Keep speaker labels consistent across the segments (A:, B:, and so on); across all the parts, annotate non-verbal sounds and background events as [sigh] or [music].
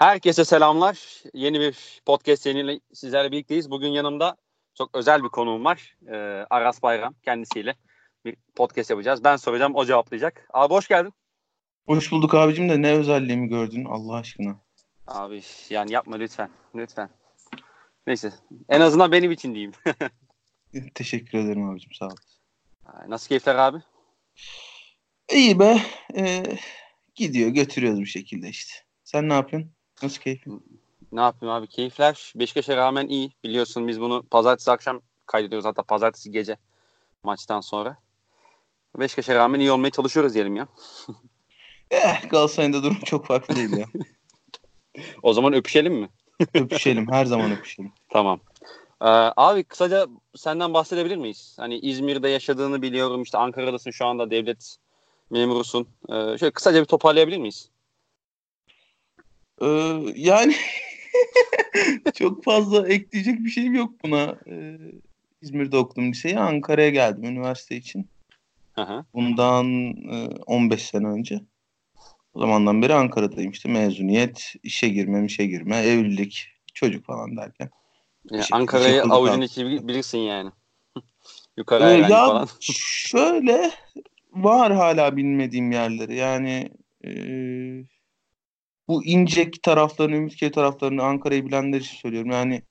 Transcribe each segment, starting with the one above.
A: Herkese selamlar. Yeni bir podcast yayınıyla sizlerle birlikteyiz. Bugün yanımda çok özel bir konuğum var. Ee, Aras Bayram kendisiyle bir podcast yapacağız. Ben soracağım, o cevaplayacak. Abi hoş geldin.
B: Hoş bulduk abicim de ne özelliğimi gördün Allah aşkına.
A: Abi yani yapma lütfen. Lütfen. Neyse. En azından benim için diyeyim. [laughs]
B: Teşekkür ederim abicim sağ ol.
A: Nasıl keyifler abi?
B: İyi be. Ee, gidiyor götürüyoruz bir şekilde işte. Sen ne yapıyorsun? Nasıl keyfin?
A: Ne yapayım abi? Keyifler Beşiktaş'a rağmen iyi. Biliyorsun biz bunu pazartesi akşam kaydediyoruz. Hatta pazartesi gece maçtan sonra. Beşiktaş'a rağmen iyi olmaya çalışıyoruz diyelim ya. [laughs]
B: eh, Galatasaray'ın da durum çok farklı değil ya. [laughs]
A: o zaman öpüşelim mi? [laughs]
B: öpüşelim. Her zaman öpüşelim.
A: Tamam. Ee, abi kısaca senden bahsedebilir miyiz? Hani İzmir'de yaşadığını biliyorum. İşte Ankara'dasın şu anda devlet memurusun. Ee, şöyle kısaca bir toparlayabilir miyiz?
B: Ee, yani [laughs] çok fazla ekleyecek bir şeyim yok buna. Ee, İzmir'de okudum liseyi. Ankara'ya geldim üniversite için.
A: Hı
B: Bundan e, 15 sene önce. O zamandan beri Ankara'dayım işte mezuniyet, işe girme, işe girme, evlilik, çocuk falan derken.
A: Yani Ankara'yı avucun içi bilirsin yani. [laughs] Yukarı
B: ee, ya falan. [laughs] şöyle var hala bilmediğim yerleri. Yani e, bu İncek taraflarını, Ümitköy taraflarını Ankara'yı bilenler için söylüyorum. Yani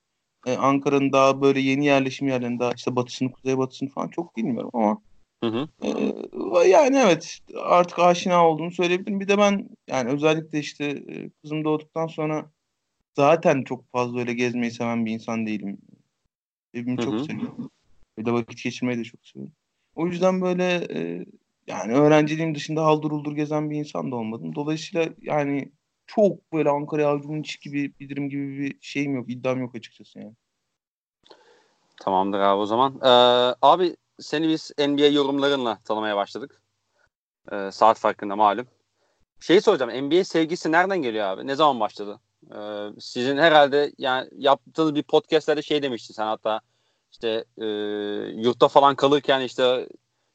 B: e, Ankara'nın daha böyle yeni yerleşim yerlerinde daha işte batısını, kuzeybatısını falan çok bilmiyorum ama
A: hı hı.
B: E, yani evet artık aşina olduğunu söyleyebilirim. Bir de ben yani özellikle işte e, kızım doğduktan sonra zaten çok fazla öyle gezmeyi seven bir insan değilim. Evimi çok hı seviyorum. De vakit geçirmeyi de çok seviyorum. O yüzden böyle e, yani öğrenciliğim dışında haldır uldur gezen bir insan da olmadım. Dolayısıyla yani çok böyle Ankara avucumun içi gibi bilirim gibi bir şeyim yok. iddiam yok açıkçası yani.
A: Tamamdır abi o zaman. Ee, abi seni biz NBA yorumlarınla tanımaya başladık. Ee, saat farkında malum. Şeyi soracağım. NBA sevgisi nereden geliyor abi? Ne zaman başladı? Ee, sizin herhalde yani yaptığınız bir podcastlerde şey demiştin sen hatta işte e, yurtta falan kalırken işte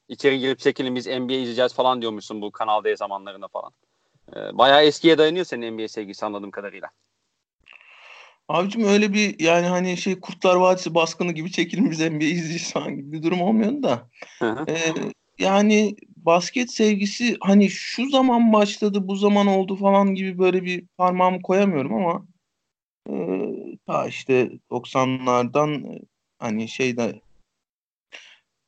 A: içeri girip çekilin biz NBA izleyeceğiz falan diyormuşsun bu Kanal zamanlarında falan. Ee, bayağı eskiye dayanıyor senin NBA sevgisi anladığım kadarıyla.
B: Abicim öyle bir yani hani şey Kurtlar Vadisi baskını gibi çekilmiş NBA izleyicisi falan gibi bir durum olmuyor da. ee, yani basket sevgisi hani şu zaman başladı bu zaman oldu falan gibi böyle bir parmağımı koyamıyorum ama e, ta işte 90'lardan hani şeyde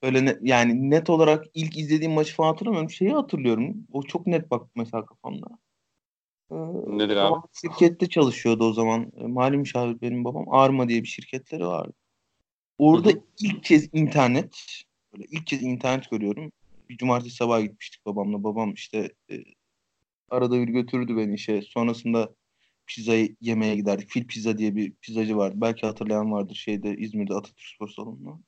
B: öyle ne, yani net olarak ilk izlediğim maçı falan hatırlamıyorum. Şeyi hatırlıyorum. O çok net bak mesela kafamda.
A: Ee, Nedir abi?
B: Şirkette çalışıyordu o zaman. E, mali müşavir benim babam. Arma diye bir şirketleri vardı. Orada Hı-hı. ilk kez internet böyle ilk kez internet görüyorum. Bir cumartesi sabah gitmiştik babamla. Babam işte e, arada bir götürdü beni işe. Sonrasında pizza yemeye giderdik. Fil Pizza diye bir pizzacı vardı. Belki hatırlayan vardır şeyde İzmir'de Atatürk Spor Salonu'nda.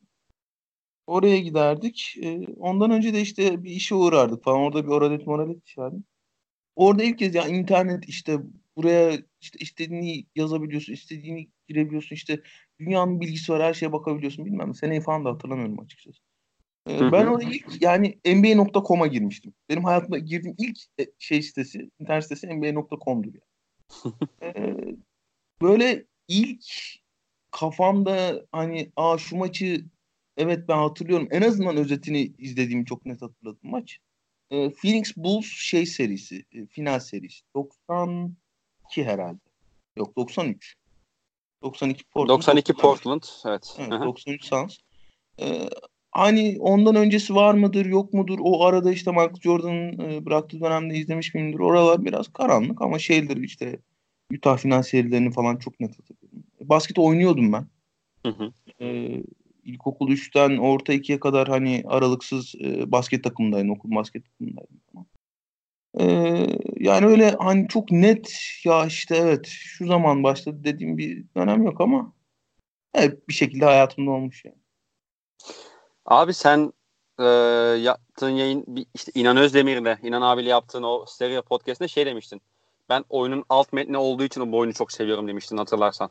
B: Oraya giderdik. E, ondan önce de işte bir işe uğrardık falan. Orada bir oralet moralet işlerdik. Orada ilk kez ya internet işte buraya işte istediğini yazabiliyorsun, istediğini girebiliyorsun. işte dünyanın bilgisi var, her şeye bakabiliyorsun bilmem. Seneyi falan da hatırlamıyorum açıkçası. Ee, ben oraya ilk yani NBA.com'a girmiştim. Benim hayatımda girdiğim ilk e, şey sitesi, internet sitesi NBA.com'dur yani. ee, [laughs] böyle ilk kafamda hani aa şu maçı evet ben hatırlıyorum. En azından özetini izlediğimi çok net hatırladım maç e, Phoenix Bulls şey serisi, e, final serisi. 92 herhalde. Yok 93. 92
A: Portland. 92 Portland, evet.
B: evet 93 Suns. Ee, hani ondan öncesi var mıdır, yok mudur? O arada işte Michael Jordan'ın e, bıraktığı dönemde izlemiş miyimdir? Oralar biraz karanlık ama şeydir işte Utah final serilerini falan çok net hatırlıyorum. Basket oynuyordum ben.
A: Hı hı.
B: Ee, ilkokul 3'ten orta 2'ye kadar hani aralıksız e, basket takımındaydım. Okul basket takımındaydım. E, yani öyle hani çok net ya işte evet şu zaman başladı dediğim bir dönem yok ama evet bir şekilde hayatımda olmuş yani.
A: Abi sen e, yaptığın yayın işte İnan Özdemir'le İnan abiyle yaptığın o stereo podcast'te şey demiştin. Ben oyunun alt metni olduğu için o oyunu çok seviyorum demiştin hatırlarsan.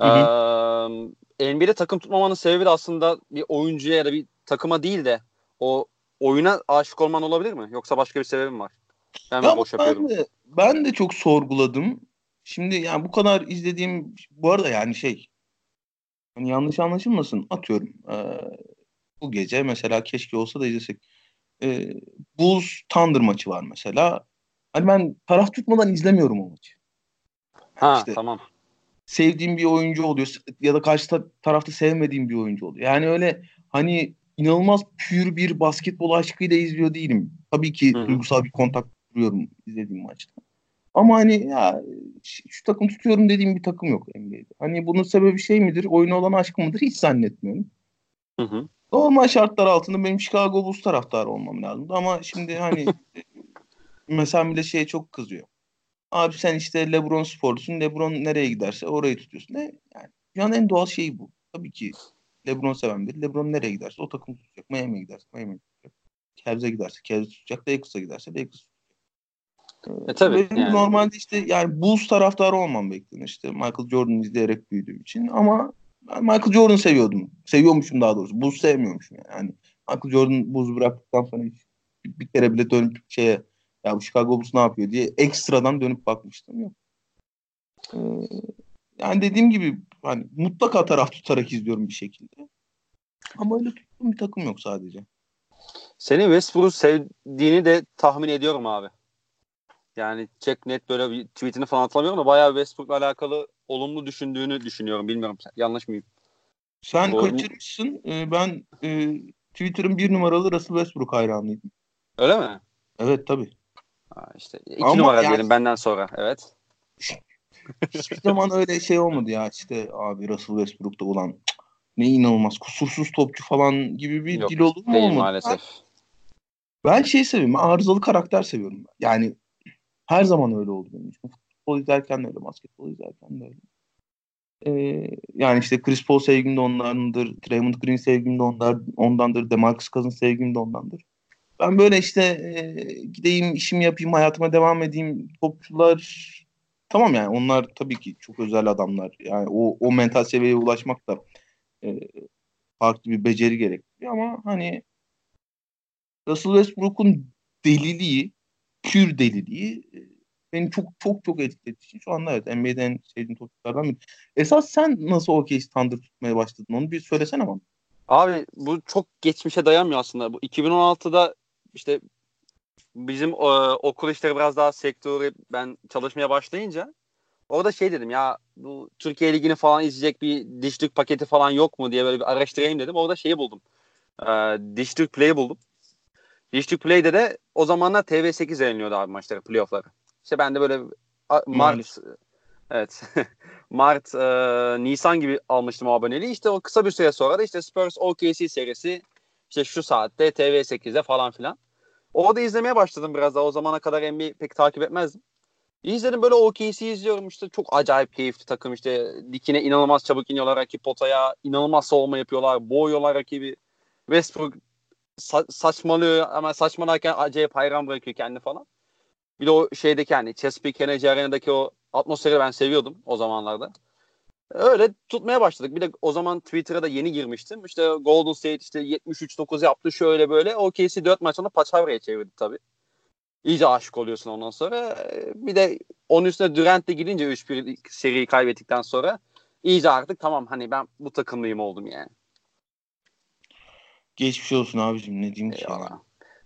A: Hı hı. Ee, NBA'de takım tutmamanın sebebi de aslında bir oyuncuya ya da bir takıma değil de o oyuna aşık olman olabilir mi? Yoksa başka bir sebebi mi var?
B: Ben ya boş yapıyorum. Ben de, ben de çok sorguladım. Şimdi yani bu kadar izlediğim bu arada yani şey hani yanlış anlaşılmasın atıyorum. Ee, bu gece mesela keşke olsa da izlesek. Ee, Bulls Thunder maçı var mesela. Hani ben taraf tutmadan izlemiyorum o maçı.
A: Ha işte, tamam.
B: Sevdiğim bir oyuncu oluyor ya da karşı tarafta sevmediğim bir oyuncu oluyor. Yani öyle hani inanılmaz pür bir basketbol aşkıyla izliyor değilim. Tabii ki Hı-hı. duygusal bir kontak kuruyorum izlediğim maçta. Ama hani ya şu takım tutuyorum dediğim bir takım yok NBA'de. Hani bunun sebebi şey midir? Oyuna olan aşkı mıdır? Hiç zannetmiyorum. Hı hı. Normal şartlar altında benim Chicago Bulls taraftarı olmam lazımdı. Ama şimdi hani [laughs] mesela bile şeye çok kızıyor. Abi sen işte LeBron sporcusun. LeBron nereye giderse orayı tutuyorsun. Ne? Yani dünyanın en doğal şeyi bu. Tabii ki LeBron seven biri. LeBron nereye giderse o takım tutacak. Miami'ye giderse Miami tutacak. Cavs'e giderse Cavs tutacak. Lakers'a giderse Lakers
A: e tabii.
B: yani. Normalde işte yani Bulls taraftarı olmam beklenir işte. Michael Jordan izleyerek büyüdüğüm için ama ben Michael Jordan seviyordum. Seviyormuşum daha doğrusu. Bulls sevmiyormuşum yani. yani Michael Jordan Bulls bıraktıktan sonra hiç bir kere bile dönüp şeye ya bu Chicago Bulls ne yapıyor diye ekstradan dönüp bakmıştım. Yok. Ee, yani dediğim gibi hani mutlaka taraf tutarak izliyorum bir şekilde. Ama öyle tuttuğum bir takım yok sadece.
A: Senin Westbrook'u sevdiğini de tahmin ediyorum abi. Yani çek net böyle bir tweetini falan hatırlamıyorum da bayağı Westbrook'la alakalı olumlu düşündüğünü düşünüyorum. Bilmiyorum yanlış mıyım?
B: Sen Doğru kaçırmışsın. Ee, ben e, Twitter'ın bir numaralı Russell Westbrook hayranıydım.
A: Öyle mi?
B: Evet tabii.
A: İşte iki Ama numara yani, diyelim benden sonra. Evet.
B: hiçbir zaman öyle şey olmadı ya işte abi Russell Westbrook'ta olan ne inanılmaz kusursuz topçu falan gibi bir Yok, dil olur mu değil olmadı. maalesef. Ben, ben şey seviyorum. Arızalı karakter seviyorum. Yani her zaman öyle oldu benim için. Futbol izlerken de öyle, basketbol izlerken de öyle. Ee, yani işte Chris Paul sevgim de ondandır, Draymond Green sevgim de ondandır, DeMarcus Cousins sevgim de ondandır. Ben böyle işte e, gideyim, işimi yapayım, hayatıma devam edeyim topçular tamam yani onlar tabii ki çok özel adamlar. Yani o, o mental seviyeye ulaşmak da e, farklı bir beceri gerektiriyor ama hani Russell Westbrook'un deliliği pür deliliği e, beni çok çok çok etkilediği için şu anda evet NBA'den sevdiğim topçulardan biri. Esas sen nasıl okey standart tutmaya başladın onu bir söylesene bana.
A: Abi bu çok geçmişe dayanmıyor aslında. Bu 2016'da işte bizim e, okul işleri biraz daha sektörü ben çalışmaya başlayınca orada şey dedim ya bu Türkiye Ligi'ni falan izleyecek bir dişlik paketi falan yok mu diye böyle bir araştırayım dedim. Orada şeyi buldum. E, dişlik Play'i buldum. District Play'de de o zamanlar TV8 yayınlıyordu abi maçları, playoff'ları. İşte ben de böyle Mart evet [laughs] Mart e, Nisan gibi almıştım aboneliği. İşte o kısa bir süre sonra da işte Spurs OKC serisi işte şu saatte TV8'de falan filan. Orada izlemeye başladım biraz daha. O zamana kadar NBA pek takip etmezdim. İzledim böyle OKC izliyorum işte çok acayip keyifli takım işte dikine inanılmaz çabuk iniyorlar rakip potaya inanılmaz savunma yapıyorlar boğuyorlar rakibi Westbrook sa- saçmalıyor ama saçmalarken acayip hayran bırakıyor kendi falan. Bir de o şeydeki hani Chesapeake Energy Arena'daki o atmosferi ben seviyordum o zamanlarda. Öyle tutmaya başladık. Bir de o zaman Twitter'a da yeni girmiştim. İşte Golden State işte 73-9 yaptı şöyle böyle. OKC 4 maç sonra Paçavra'ya çevirdi tabii. İyice aşık oluyorsun ondan sonra. Bir de onun üstüne Durant de gidince 3-1 seriyi kaybettikten sonra iyice artık tamam hani ben bu takımlıyım oldum yani.
B: Geçmiş olsun abicim ne diyeyim ki
A: ya.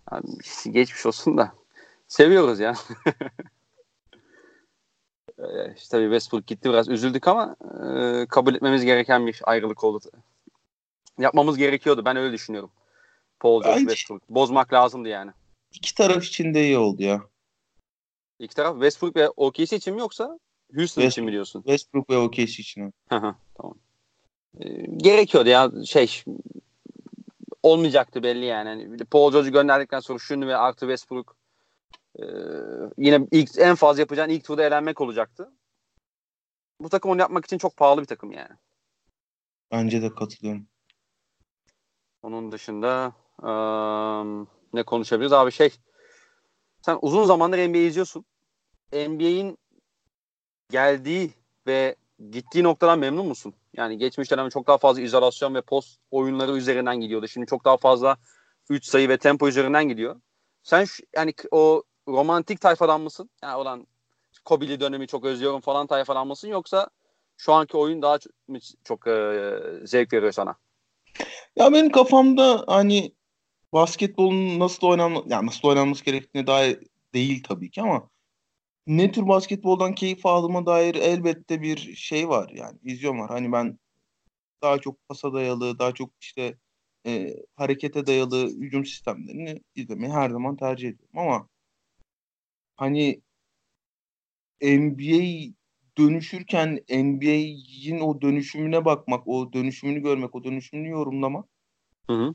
A: Abi, geçmiş olsun da seviyoruz ya. [laughs] işte tabii Westbrook gitti biraz üzüldük ama e, kabul etmemiz gereken bir ayrılık oldu. Yapmamız gerekiyordu. Ben öyle düşünüyorum. Paul George Westbrook. Bozmak lazımdı yani.
B: İki taraf için de iyi oldu ya.
A: İki taraf Westbrook ve OKC için mi yoksa Houston Westbrook, için mi diyorsun?
B: Westbrook ve OKC için.
A: tamam. E, gerekiyordu ya şey olmayacaktı belli yani. yani Paul George'u gönderdikten sonra şunu ve artı Westbrook e, yine ilk en fazla yapacağın ilk turda elenmek olacaktı. Bu takım onu yapmak için çok pahalı bir takım yani.
B: Bence de katılıyorum.
A: Onun dışında um, ne konuşabiliriz abi şey sen uzun zamandır NBA izliyorsun. NBA'in geldiği ve gittiği noktadan memnun musun? Yani geçmiş dönemde çok daha fazla izolasyon ve post oyunları üzerinden gidiyordu. Şimdi çok daha fazla 3 sayı ve tempo üzerinden gidiyor. Sen şu, yani o romantik tayfadan mısın? Yani olan Kobe'li dönemi çok özlüyorum falan tayfalan mısın yoksa şu anki oyun daha çok, çok e, zevk veriyor sana?
B: Ya benim kafamda hani basketbolun nasıl oynanması yani nasıl oynanması gerektiğine dair değil tabii ki ama ne tür basketboldan keyif aldığıma dair elbette bir şey var yani vizyon var. Hani ben daha çok pasa dayalı, daha çok işte e, harekete dayalı hücum sistemlerini izlemeyi her zaman tercih ediyorum ama hani NBA dönüşürken NBA'in o dönüşümüne bakmak, o dönüşümünü görmek, o dönüşümünü yorumlamak
A: hı hı.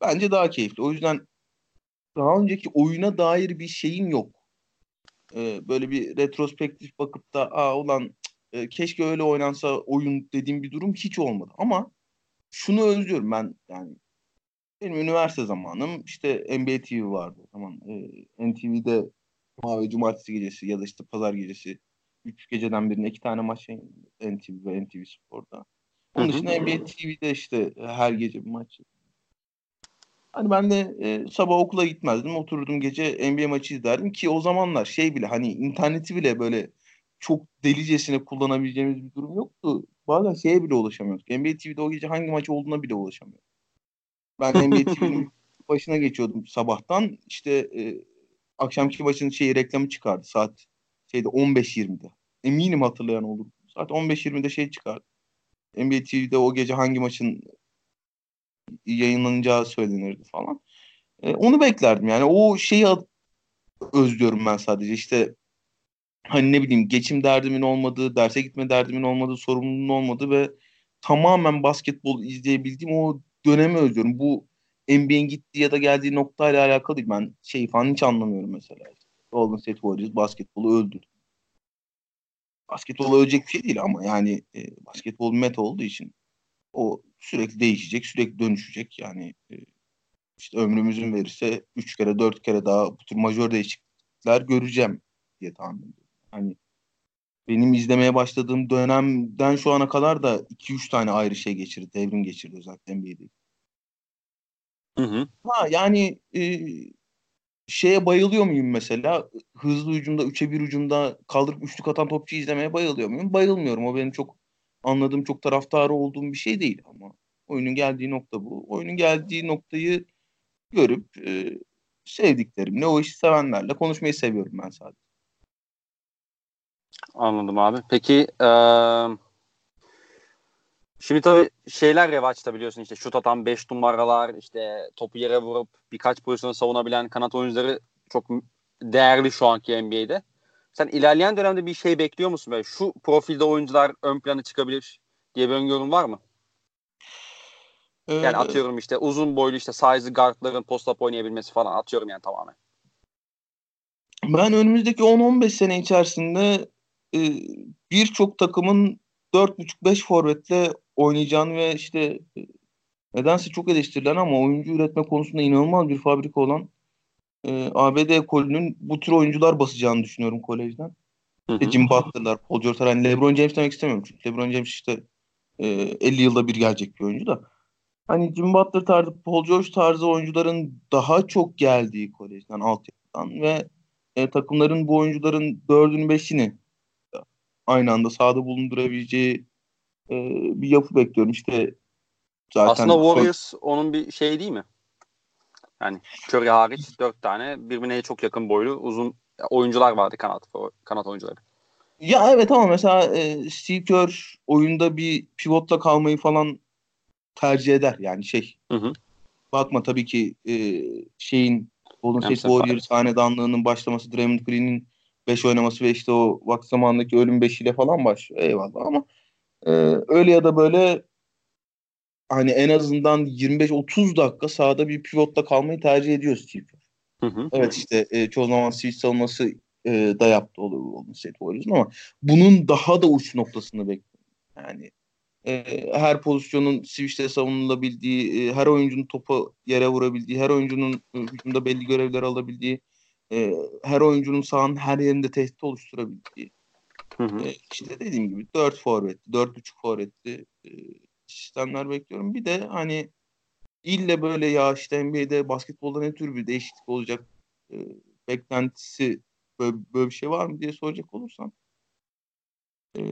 B: bence daha keyifli. O yüzden daha önceki oyuna dair bir şeyim yok. Ee, böyle bir retrospektif bakıp da aa ulan e, keşke öyle oynansa oyun dediğim bir durum hiç olmadı. Ama şunu özlüyorum ben yani benim üniversite zamanım işte NBA TV vardı o zaman. E, NTV'de Cuma ve Cumartesi gecesi ya da işte Pazar gecesi üç geceden birine iki tane maç NTV ve NTV Spor'da. Onun dışında NBA TV'de işte her gece bir maç. Hani ben de e, sabah okula gitmezdim. Otururdum gece NBA maçı izlerdim ki o zamanlar şey bile hani interneti bile böyle çok delicesine kullanabileceğimiz bir durum yoktu. Bazen şeye bile ulaşamıyorduk. NBA TV'de o gece hangi maç olduğuna bile ulaşamıyorduk. Ben NBA TV'nin [laughs] başına geçiyordum sabahtan. İşte e, akşamki maçın şeyi reklamı çıkardı saat şeyde 15-20'de. Eminim hatırlayan olur. Saat 15-20'de şey çıkardı. NBA TV'de o gece hangi maçın yayınlanacağı söylenirdi falan. E, onu beklerdim yani. O şeyi özlüyorum ben sadece. İşte hani ne bileyim geçim derdimin olmadığı, derse gitme derdimin olmadığı, sorumluluğun olmadığı ve tamamen basketbol izleyebildiğim o dönemi özlüyorum. Bu NBA'in gittiği ya da geldiği noktayla alakalı değil. Ben şey falan hiç anlamıyorum mesela. Golden State Warriors basketbolu öldü. Basketbol ölecek bir şey değil ama yani e, basketbol meta olduğu için o sürekli değişecek, sürekli dönüşecek. Yani e, işte ömrümüzün verirse 3 kere 4 kere daha bu tür majör değişiklikler göreceğim diye tahmin ediyorum. Hani benim izlemeye başladığım dönemden şu ana kadar da 2-3 tane ayrı şey geçirdi. Devrim geçirdi özellikle NBA'de.
A: Hı hı.
B: Ha yani e, şeye bayılıyor muyum mesela? Hızlı hücumda, 3'e 1 hücumda kaldırıp üçlük atan topçu izlemeye bayılıyor muyum? Bayılmıyorum. O benim çok anladığım, çok taraftarı olduğum bir şey değil ama oyunun geldiği nokta bu. Oyunun geldiği noktayı görüp e, sevdiklerimle, o işi sevenlerle konuşmayı seviyorum ben sadece.
A: Anladım abi. Peki ee, şimdi tabii şeyler revaçta biliyorsun işte şut atan 5 numaralar işte topu yere vurup birkaç pozisyonu savunabilen kanat oyuncuları çok değerli şu anki NBA'de. Sen ilerleyen dönemde bir şey bekliyor musun? Böyle şu profilde oyuncular ön plana çıkabilir diye bir öngörün var mı? Yani ee, atıyorum işte uzun boylu işte size guardların post-up oynayabilmesi falan atıyorum yani tamamen.
B: Ben önümüzdeki 10-15 sene içerisinde e, birçok takımın 4.5-5 forvetle oynayacağını ve işte e, nedense çok eleştirilen ama oyuncu üretme konusunda inanılmaz bir fabrika olan e, ABD ekolünün bu tür oyuncular basacağını düşünüyorum kolejden. Hı hı. Jim Butler'lar, Paul George, hani LeBron James demek istemiyorum çünkü LeBron James işte e, 50 yılda bir gelecek bir oyuncu da. Hani Jim Butler tarzı, Paul George tarzı oyuncuların daha çok geldiği kolejden, altyapıdan ve e, takımların bu oyuncuların dördünü beşini aynı anda sahada bulundurabileceği e, bir yapı bekliyorum. İşte
A: zaten Aslında Warriors son... onun bir şey değil mi? Yani Curry hariç dört tane birbirine çok yakın boylu uzun oyuncular vardı kanat kanat oyuncuları.
B: Ya evet ama mesela e, Steve Kerr oyunda bir pivotla kalmayı falan tercih eder yani şey.
A: Hı hı.
B: Bakma tabii ki e, şeyin Golden State Warriors hanedanlığının başlaması Draymond Green'in 5 oynaması ve işte o vakti zamanındaki ölüm beşiyle falan başlıyor. Eyvallah ama e, öyle ya da böyle hani en azından 25-30 dakika sahada bir pivotla kalmayı tercih ediyor Steve.
A: Hı hı.
B: Evet işte e, çoğu zaman switch savunması e, da yaptı olur Golden State Warriors'ın ama bunun daha da uç noktasını bekliyorum. Yani e, her pozisyonun switch'te savunulabildiği, e, her oyuncunun topu yere vurabildiği, her oyuncunun e, hücumda belli görevler alabildiği, e, her oyuncunun sahanın her yerinde tehdit oluşturabildiği.
A: Hı hı.
B: E, işte dediğim gibi 4 forvetli, 4.5 forvetli e, sistemler bekliyorum. Bir de hani ille böyle ya işte NBA'de basketbolda ne tür bir değişiklik olacak e, beklentisi böyle, böyle bir şey var mı diye soracak olursan e,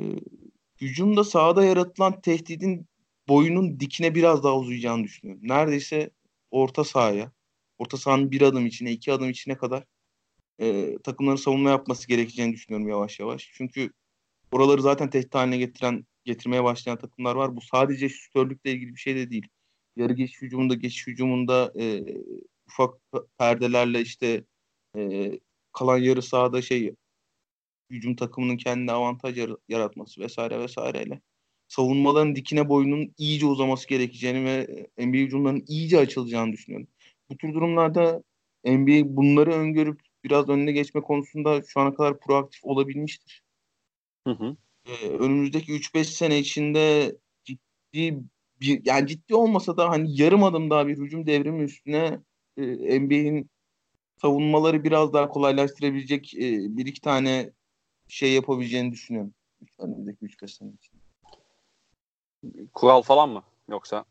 B: hücumda sahada yaratılan tehdidin boyunun dikine biraz daha uzayacağını düşünüyorum. Neredeyse orta sahaya, orta sahanın bir adım içine, iki adım içine kadar e, takımların savunma yapması gerekeceğini düşünüyorum yavaş yavaş. Çünkü oraları zaten tehdit haline getiren, getirmeye başlayan takımlar var. Bu sadece şütörlükle ilgili bir şey de değil. Yarı geçiş hücumunda, geçiş hücumunda e, ufak perdelerle işte e, kalan yarı sahada şey hücum takımının kendine avantaj yaratması vesaire vesaireyle savunmaların dikine boyunun iyice uzaması gerekeceğini ve NBA hücumlarının iyice açılacağını düşünüyorum. Bu tür durumlarda NBA bunları öngörüp biraz önüne geçme konusunda şu ana kadar proaktif olabilmiştir.
A: Hı hı.
B: Ee, önümüzdeki 3-5 sene içinde ciddi bir yani ciddi olmasa da hani yarım adım daha bir hücum devrimi üstüne e, NBA'in savunmaları biraz daha kolaylaştırabilecek e, bir iki tane şey yapabileceğini düşünüyorum. Önümüzdeki 3-5 sene için.
A: Kural falan mı yoksa?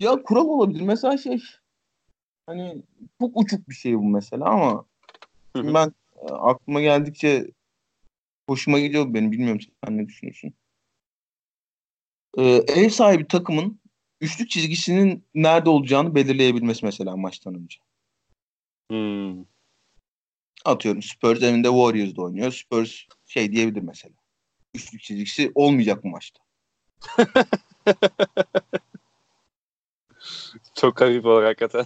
B: Ya kural olabilir. Mesela şey hani çok uçuk bir şey bu mesela ama ben e, aklıma geldikçe hoşuma gidiyor benim. Bilmiyorum sen ne düşünüyorsun? Ee, ev sahibi takımın üçlük çizgisinin nerede olacağını belirleyebilmesi mesela maçtan önce.
A: Hmm.
B: Atıyorum Spurs evinde Warriors'da oynuyor. Spurs şey diyebilir mesela. Üçlük çizgisi olmayacak bu maçta. [laughs]
A: Çok garip olur hakikaten.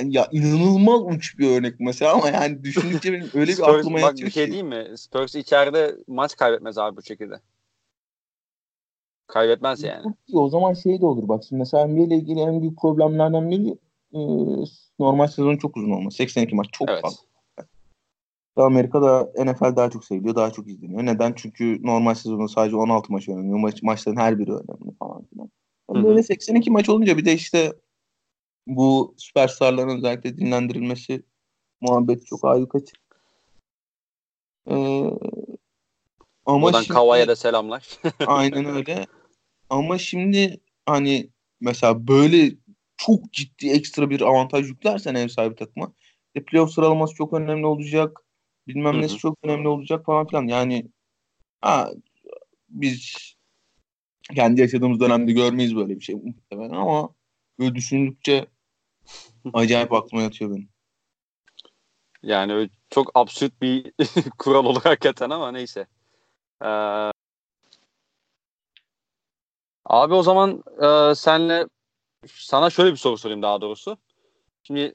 A: [laughs]
B: ya inanılmaz uç bir örnek mesela ama yani düşündükçe benim öyle bir
A: Spurs,
B: aklıma
A: bak,
B: yatıyor
A: bir şey
B: ki.
A: değil mi? Spurs içeride maç kaybetmez abi bu şekilde. Kaybetmez yani.
B: O zaman şey de olur bak şimdi mesela NBA ile ilgili en büyük problemlerden biri e, normal sezonun çok uzun olması. 82 maç çok
A: evet.
B: fazla. Amerika'da NFL daha çok seviliyor, daha çok izleniyor. Neden? Çünkü normal sezonda sadece 16 maç oynanıyor. Maç, maçların her biri önemli falan filan. Yani böyle 82 maç olunca bir de işte bu süperstarların özellikle dinlendirilmesi muhabbeti çok ayyuka çık. Ee,
A: ama Buradan şimdi, Kava'ya da selamlar. [laughs]
B: aynen öyle. Ama şimdi hani mesela böyle çok ciddi ekstra bir avantaj yüklersen ev sahibi takıma e, playoff sıralaması çok önemli olacak. Bilmem nesi çok önemli olacak falan filan. Yani ha, biz kendi yaşadığımız dönemde görmeyiz böyle bir şey muhtemelen ama böyle düşündükçe acayip aklıma yatıyor benim.
A: Yani çok absürt bir [laughs] kural olur hakikaten ama neyse. Ee, abi o zaman e, senle sana şöyle bir soru sorayım daha doğrusu. Şimdi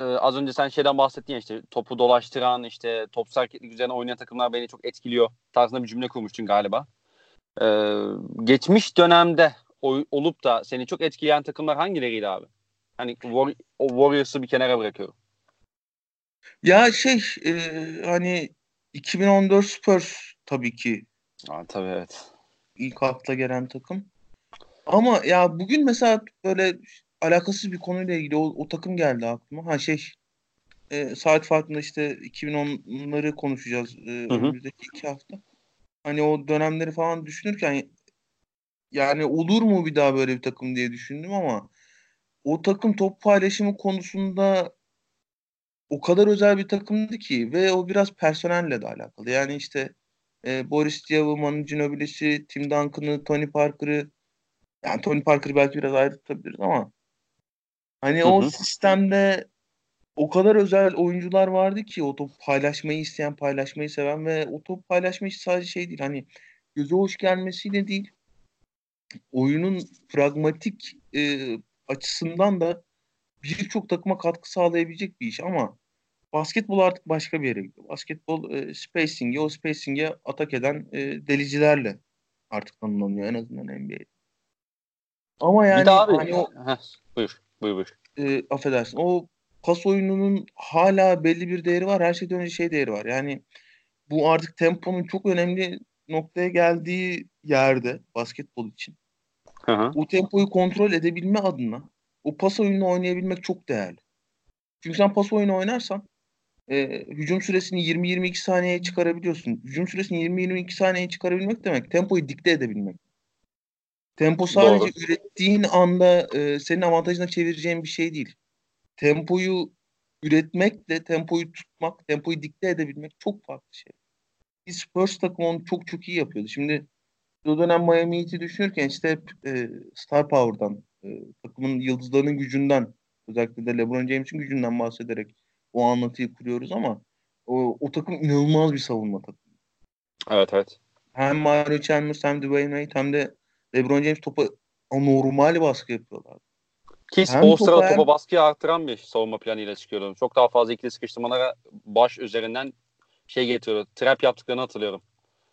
A: e, az önce sen şeyden bahsettin ya işte topu dolaştıran işte topsuz hareketlik üzerine oynayan takımlar beni çok etkiliyor tarzında bir cümle kurmuştun galiba. E, geçmiş dönemde oy, olup da seni çok etkileyen takımlar hangileriydi abi? Hani War, o Warriors'ı bir kenara bırakıyorum.
B: Ya şey e, hani 2014 Spurs tabii ki.
A: Aa, tabii evet.
B: İlk akla gelen takım. Ama ya bugün mesela böyle alakasız bir konuyla ilgili o, o takım geldi aklıma. Ha şey e, saat farkında işte 2010'ları konuşacağız e, önümüzdeki iki hafta. Hani o dönemleri falan düşünürken yani olur mu bir daha böyle bir takım diye düşündüm ama o takım top paylaşımı konusunda o kadar özel bir takımdı ki ve o biraz personelle de alakalı. Yani işte e, Boris Diaw'ı, Manu Ginobili'si, Tim Duncan'ı, Tony Parker'ı yani Tony Parker'ı belki biraz ayrı tutabiliriz ama hani hı hı. o sistemde o kadar özel oyuncular vardı ki o top paylaşmayı isteyen, paylaşmayı seven ve o top paylaşmayı sadece şey değil hani göze hoş gelmesiyle değil oyunun pragmatik e, açısından da birçok takıma katkı sağlayabilecek bir iş ama basketbol artık başka bir yere gidiyor. Basketbol e, spacing'i, o spacing'e atak eden e, delicilerle artık tanımlanıyor en azından NBA'de. Ama yani
A: abi,
B: hani o
A: Heh, buyur, buyur, buyur.
B: E, affedersin. O pas oyununun hala belli bir değeri var. Her şeyden önce şey değeri var. Yani bu artık temponun çok önemli noktaya geldiği yerde basketbol için.
A: Hı.
B: O tempoyu kontrol edebilme adına o pas oyununu oynayabilmek çok değerli. Çünkü sen pas oyunu oynarsan e, hücum süresini 20-22 saniyeye çıkarabiliyorsun. Hücum süresini 20-22 saniyeye çıkarabilmek demek tempoyu dikte edebilmek. Tempo sadece Doğru. ürettiğin anda e, senin avantajına çevireceğin bir şey değil. Tempoyu üretmekle tempoyu tutmak, tempoyu dikte edebilmek çok farklı şey. Bir Spurs takımı onu çok çok iyi yapıyordu. Şimdi o dönem Miami Heat'i düşünürken işte hep e, Star Power'dan, e, takımın yıldızlarının gücünden, özellikle de LeBron James'in gücünden bahsederek o anlatıyı kuruyoruz ama o, o takım inanılmaz bir savunma takımı.
A: Evet evet.
B: Hem Mario Chalmers hem Dwayne Wade hem de LeBron James topa anormal baskı yapıyorlar.
A: Ki Spolstra topa, topa baskıyı arttıran bir savunma planıyla çıkıyordu. Çok daha fazla ikili sıkıştırmalara baş üzerinden şey getiriyordu. Trap yaptıklarını hatırlıyorum.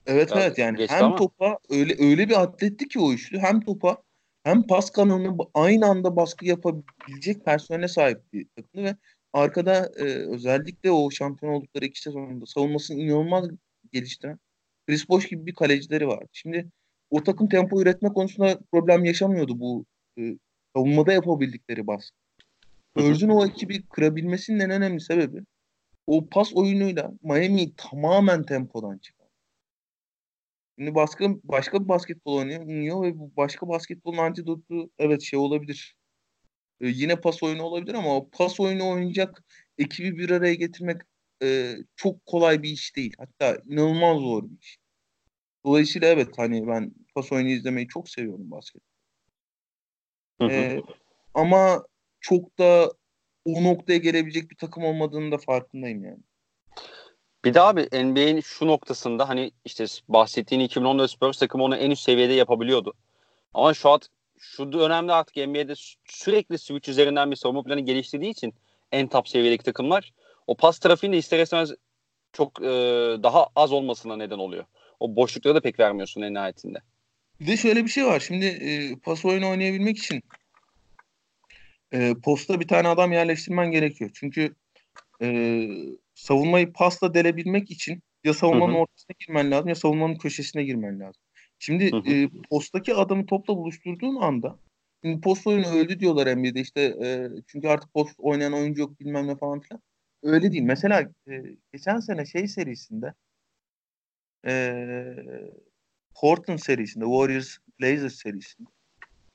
B: Evet ya, evet yani hem ama. topa öyle öyle bir atletti ki o üçlü hem topa hem pas kanalını aynı anda baskı yapabilecek personele sahip bir takımdı ve arkada e, özellikle o şampiyon oldukları iki sezonunda savunmasını inanılmaz geliştiren Chris Bosh gibi bir kalecileri vardı. Şimdi o takım tempo üretme konusunda problem yaşamıyordu bu e, savunmada yapabildikleri baskı. Spurs o ekibi kırabilmesinin en önemli sebebi o pas oyunuyla Miami tamamen tempodan çıkar. Şimdi başka, başka bir basketbol oynuyor ve bu başka basketbolun antidotu evet şey olabilir. Ee, yine pas oyunu olabilir ama o pas oyunu oynayacak ekibi bir araya getirmek e, çok kolay bir iş değil. Hatta inanılmaz zor bir iş. Dolayısıyla evet hani ben pas oyunu izlemeyi çok seviyorum basket. Ee, ama çok da o noktaya gelebilecek bir takım olmadığını da farkındayım yani.
A: Bir de abi NBA'in şu noktasında hani işte bahsettiğin 2014 Spurs takımı onu en üst seviyede yapabiliyordu. Ama şu an şu dönemde artık NBA'de sürekli switch üzerinden bir savunma planı geliştirdiği için en top seviyedeki takımlar o pas trafiğinde ister istemez çok e, daha az olmasına neden oluyor. O boşlukları da pek vermiyorsun en nihayetinde.
B: Bir de şöyle bir şey var. Şimdi e, pas oyunu oynayabilmek için e, posta bir tane adam yerleştirmen gerekiyor. Çünkü e, savunmayı pasla delebilmek için ya savunmanın hı hı. ortasına girmen lazım ya savunmanın köşesine girmen lazım. Şimdi hı hı. E, postaki adamı topla buluşturduğun anda şimdi post oyunu öldü diyorlar NBA'de işte e, çünkü artık post oynayan oyuncu yok bilmem ne falan filan. Öyle değil. Mesela e, geçen sene şey serisinde e, Portland serisinde Warriors Blazers serisinde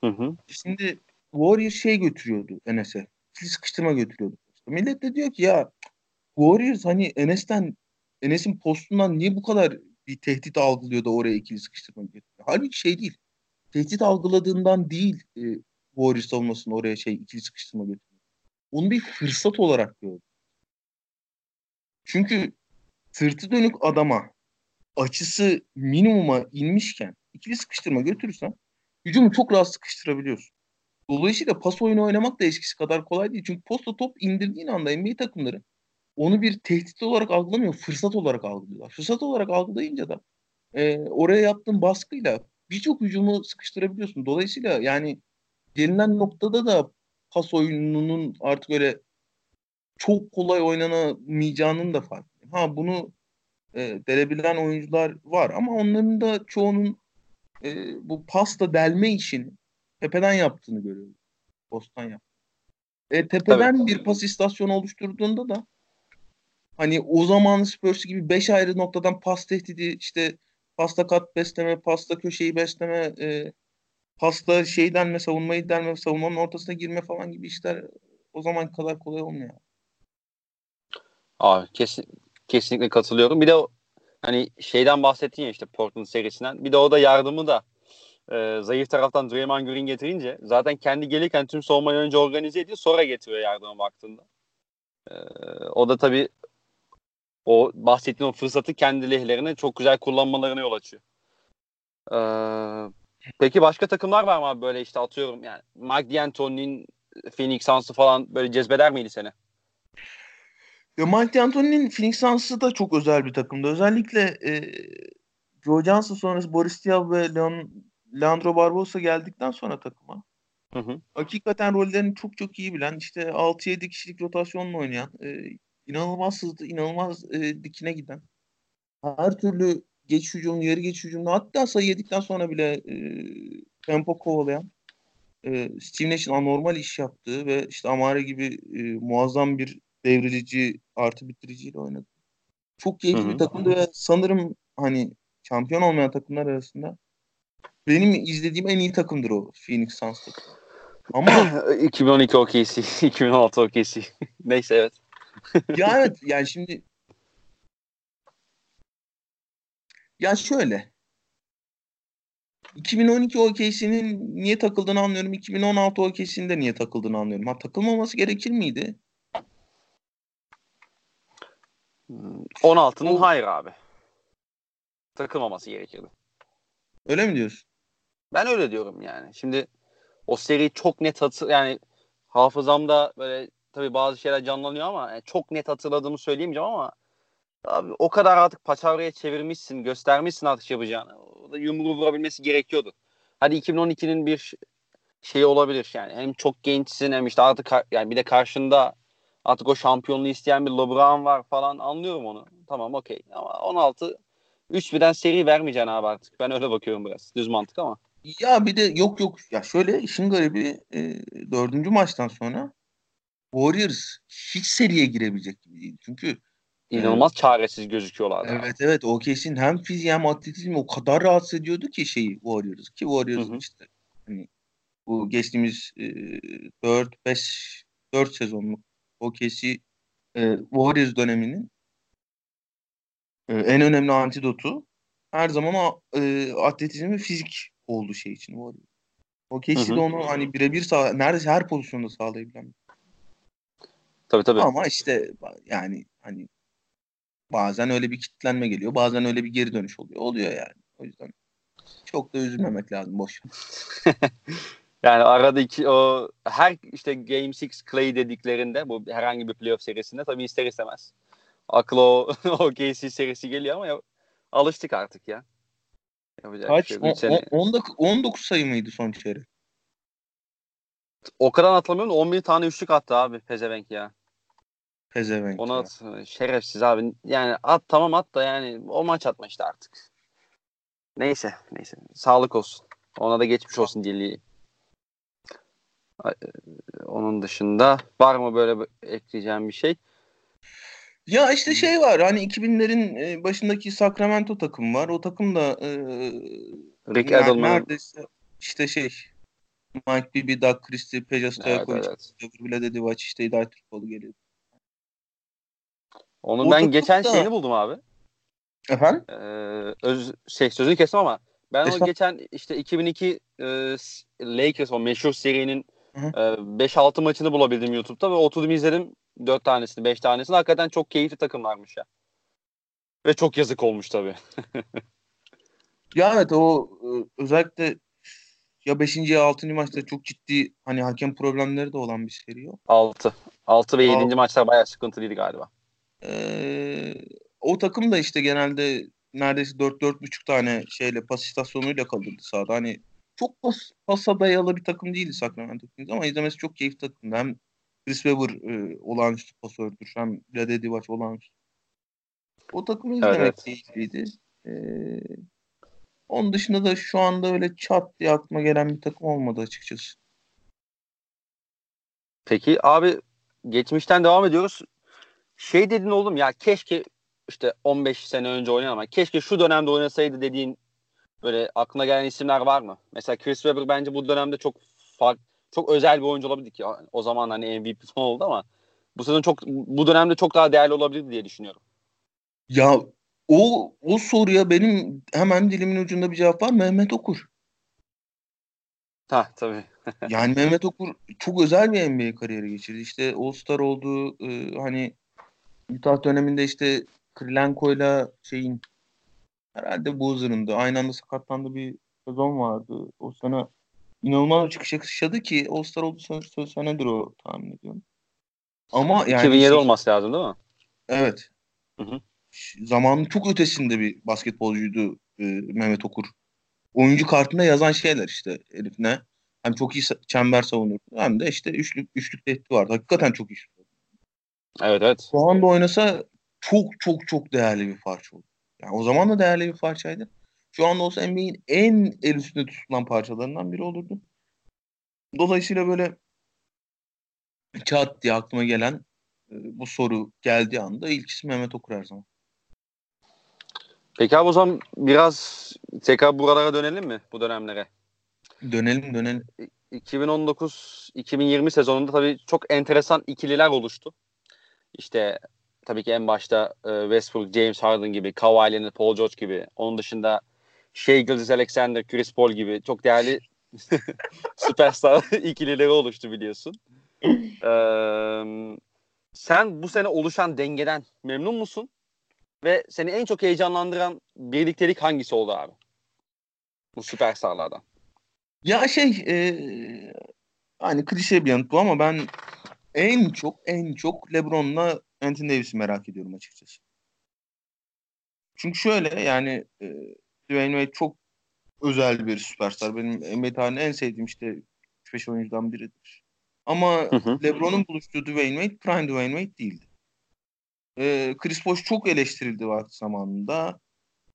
B: hı hı. şimdi Warriors şey götürüyordu Enes'e. Sıkıştırma götürüyordu. Millet de diyor ki ya Warriors hani Enes'ten Enes'in postundan niye bu kadar bir tehdit algılıyor da oraya ikili sıkıştırma getiriyor? Halbuki şey değil. Tehdit algıladığından değil e, Warriors savunmasını oraya şey ikili sıkıştırma getiriyor. Onu bir fırsat olarak gördü. Çünkü sırtı dönük adama açısı minimuma inmişken ikili sıkıştırma götürürsen hücumu çok rahat sıkıştırabiliyorsun. Dolayısıyla pas oyunu oynamak da eskisi kadar kolay değil. Çünkü posta top indirdiğin anda NBA takımları onu bir tehdit olarak algılamıyor, fırsat olarak algılıyorlar. Fırsat olarak algılayınca da e, oraya yaptığın baskıyla birçok hücumu sıkıştırabiliyorsun. Dolayısıyla yani gelinen noktada da pas oyununun artık öyle çok kolay oynanamayacağının da farkındayım. Ha bunu e, delebilen oyuncular var ama onların da çoğunun e, bu pasta delme işini tepeden yaptığını görüyoruz. Bostan yaptı. E, tepeden Tabii. bir pas istasyonu oluşturduğunda da hani o zaman Spurs gibi 5 ayrı noktadan pas tehdidi işte pasta kat besleme, pasta köşeyi besleme, e, pasta şeyden mi savunmayı delme, savunmanın ortasına girme falan gibi işler o zaman kadar kolay olmuyor.
A: Abi kesin, kesinlikle katılıyorum. Bir de hani şeyden bahsettin ya işte Portland serisinden. Bir de o da yardımı da e, zayıf taraftan Draymond Green getirince zaten kendi gelirken tüm savunmayı önce organize ediyor sonra getiriyor yardıma baktığında. E, o da tabii o bahsettiğin o fırsatı kendi lehlerine çok güzel kullanmalarına yol açıyor. Ee, peki başka takımlar var mı abi böyle işte atıyorum yani Mike D'Antoni'nin Phoenix Suns'ı falan böyle cezbeder miydi seni?
B: Ya Mike D'Antoni'nin Phoenix Suns'ı da çok özel bir takımdı. Özellikle e, Joe Johnson sonrası Boris Diaw ve Leon, Leandro Barbosa geldikten sonra takıma hı hı. hakikaten rollerini çok çok iyi bilen işte 6-7 kişilik rotasyonla oynayan e, inanılmaz hızlı, inanılmaz e, dikine giden. Her türlü geç hücum, yarı geç hücumda hatta sayı yedikten sonra bile e, tempo kovalayan e, Steve Nash'in anormal iş yaptığı ve işte Amare gibi e, muazzam bir devrilici artı bitiriciyle oynadı. Çok keyifli Hı-hı. bir takımdı ve sanırım hani şampiyon olmayan takımlar arasında benim izlediğim en iyi takımdır o Phoenix Suns takımı.
A: Ama 2012 OKC, 2016 OKC. Neyse evet. [laughs]
B: ya evet yani şimdi ya şöyle 2012 OKC'nin niye takıldığını anlıyorum. 2016 OKC'nin de niye takıldığını anlıyorum. Ha takılmaması gerekir miydi?
A: 16'nın hayır abi. Takılmaması gerekirdi.
B: Öyle mi diyorsun?
A: Ben öyle diyorum yani. Şimdi o seri çok net hatır yani hafızamda böyle tabii bazı şeyler canlanıyor ama yani çok net hatırladığımı söyleyemeyeceğim ama abi o kadar artık paçavraya çevirmişsin, göstermişsin artık yapacağını. O da yumruğu vurabilmesi gerekiyordu. Hadi 2012'nin bir şey olabilir yani. Hem çok gençsin hem işte artık yani bir de karşında artık o şampiyonluğu isteyen bir LeBron var falan anlıyorum onu. Tamam okey ama 16 3 birden seri vermeyeceksin abi artık. Ben öyle bakıyorum biraz. Düz mantık ama.
B: Ya bir de yok yok ya şöyle işin garibi e, dördüncü maçtan sonra Warriors hiç seriye girebilecek gibi değil. Çünkü
A: inanılmaz evet, çaresiz gözüküyorlar.
B: Evet abi. evet o kesin hem fiziği hem atletizmi o kadar rahatsız ediyordu ki şeyi Warriors ki Warriors işte hani bu geçtiğimiz e, 4 5 4 sezonluk OKC e, Warriors döneminin e, en önemli antidotu her zaman e, atletizm ve fizik oldu şey için Warriors. OKC de onu hani birebir sağ neredeyse her pozisyonda sağlayabilen.
A: Tabii tabii.
B: Ama işte yani hani bazen öyle bir kitlenme geliyor. Bazen öyle bir geri dönüş oluyor. Oluyor yani. O yüzden çok da üzülmemek lazım. Boş. [laughs]
A: yani arada iki o her işte Game 6 Clay dediklerinde bu herhangi bir playoff serisinde tabii ister istemez. Aklı o, [laughs] o KC serisi geliyor ama ya, alıştık artık ya.
B: Yapacak Kaç? Şey, o, sene... 19, 19 sayı mıydı son çeyrek?
A: O kadar hatırlamıyorum 11 tane üçlük attı abi Pezevenk ya.
B: Pezevenk.
A: Ona at, şerefsiz abi. Yani at tamam at da yani o maç atma işte artık. Neyse neyse. Sağlık olsun. Ona da geçmiş olsun dili. E, onun dışında var mı böyle ekleyeceğim bir şey?
B: Ya işte şey var hani 2000'lerin e, başındaki Sacramento takım var. O takım da e,
A: Rick Edelman.
B: Neredeyse işte şey Mike Bibby, Doug Christie, Peja Stojakovic, evet, evet. Vlade Divac işte Hidayet Türkoğlu geliyor.
A: Onun o ben geçen da... şeyini buldum abi.
B: Efendim?
A: Ee, öz, şey sözünü kestim ama ben Esat... o geçen işte 2002 e, Lakers o meşhur serinin 5-6 maçını bulabildim YouTube'da ve oturdum izledim 4 tanesini 5 tanesini. Hakikaten çok keyifli takımlarmış ya. Ve çok yazık olmuş tabii. [laughs]
B: ya evet o e, özellikle ya 5. ya 6. maçta çok ciddi hani hakem problemleri de olan bir seri o.
A: 6. 6 ve 7. maçlar bayağı sıkıntılıydı galiba.
B: Ee, o takım da işte genelde neredeyse 4-4,5 tane şeyle pas istasyonuyla kalırdı sahada. Hani çok pas, pasa dayalı bir takım değildi Sacramento Kings ama izlemesi çok keyifli takımdı. Hem Chris Webber e, olağanüstü pasördür. Hem Vlade Divac olağanüstü. O takımı izlemek evet, keyifliydi. Ee, onun dışında da şu anda öyle çat diye aklıma gelen bir takım olmadı açıkçası.
A: Peki abi geçmişten devam ediyoruz. Şey dedin oğlum ya keşke işte 15 sene önce oynayan ama keşke şu dönemde oynasaydı dediğin böyle aklına gelen isimler var mı? Mesela Chris Webber bence bu dönemde çok fark, çok özel bir oyuncu olabilir ki. O zaman hani MVP falan oldu ama bu sezon çok bu dönemde çok daha değerli olabilir diye düşünüyorum.
B: Ya o o soruya benim hemen dilimin ucunda bir cevap var. Mehmet Okur.
A: Ha tabii. [laughs]
B: yani Mehmet Okur çok özel bir NBA kariyeri geçirdi. İşte All-Star oldu. E, hani Utah döneminde işte Krilenko'yla şeyin herhalde Boozer'ın da aynı anda sakatlandığı bir sezon vardı. O sene inanılmaz bir çıkış yaşadı ki All-Star oldu son senedir o tahmin ediyorum.
A: Ama yani 2007 şey, olması lazım değil mi?
B: Evet. Hı hı. Zamanın çok ötesinde bir basketbolcuydu e, Mehmet Okur. Oyuncu kartında yazan şeyler işte herif ne? Hem çok iyi çember savunur hem de işte üçlük üçlük tehdidi vardı. Hakikaten çok iyi.
A: Evet evet.
B: Şu anda oynasa çok çok çok değerli bir parça oldu. Yani o zaman da değerli bir parçaydı. Şu anda olsa NBA'in en el üstünde tutulan parçalarından biri olurdu. Dolayısıyla böyle çat diye aklıma gelen e, bu soru geldiği anda ilk isim Mehmet Okur her zaman.
A: Peki abi o zaman biraz tekrar buralara dönelim mi bu dönemlere?
B: Dönelim dönelim.
A: 2019-2020 sezonunda tabii çok enteresan ikililer oluştu. İşte tabii ki en başta e, Westbrook, James Harden gibi, Kawhi Leonard, Paul George gibi. Onun dışında Shea Gilgis Alexander, Chris Paul gibi çok değerli [laughs] süperstar [laughs] ikilileri oluştu biliyorsun. Ee, sen bu sene oluşan dengeden memnun musun? Ve seni en çok heyecanlandıran birliktelik hangisi oldu abi? Bu süperstarlardan.
B: Ya şey e, hani klişe bir yanıt bu ama ben en çok en çok LeBron'la Anthony Davis'i merak ediyorum açıkçası. Çünkü şöyle yani e, Dwayne Wade çok özel bir süperstar. Benim NBA tarihinde en sevdiğim işte 3-5 oyuncudan biridir. Ama. LeBron'un buluştuğu Dwayne Wade prime Dwayne Wade değildi. Ee, Chris Bosh çok eleştirildi vakti zamanında.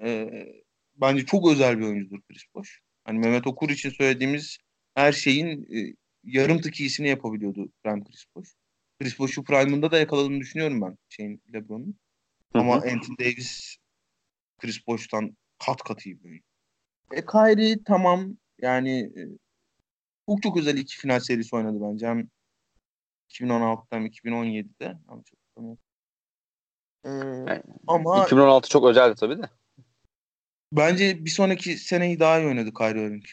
B: Ee, bence çok özel bir oyuncudur Chris Bosh. Hani Mehmet Okur için söylediğimiz her şeyin e, yarım tık iyisini yapabiliyordu prime Chris Bosh. Chris Bosh'u prime'ında da yakaladığını düşünüyorum ben şeyin LeBron'un. Ama Anthony Davis Chris Bosh'tan kat kat iyi bir oyuncu. E, Kyrie tamam yani e, çok çok özel iki final serisi oynadı bence. Hem 2016'da hem 2017'de.
A: Ee, yani, ama 2016 çok özeldi tabii de.
B: Bence bir sonraki seneyi daha iyi oynadı Kyrie Irving.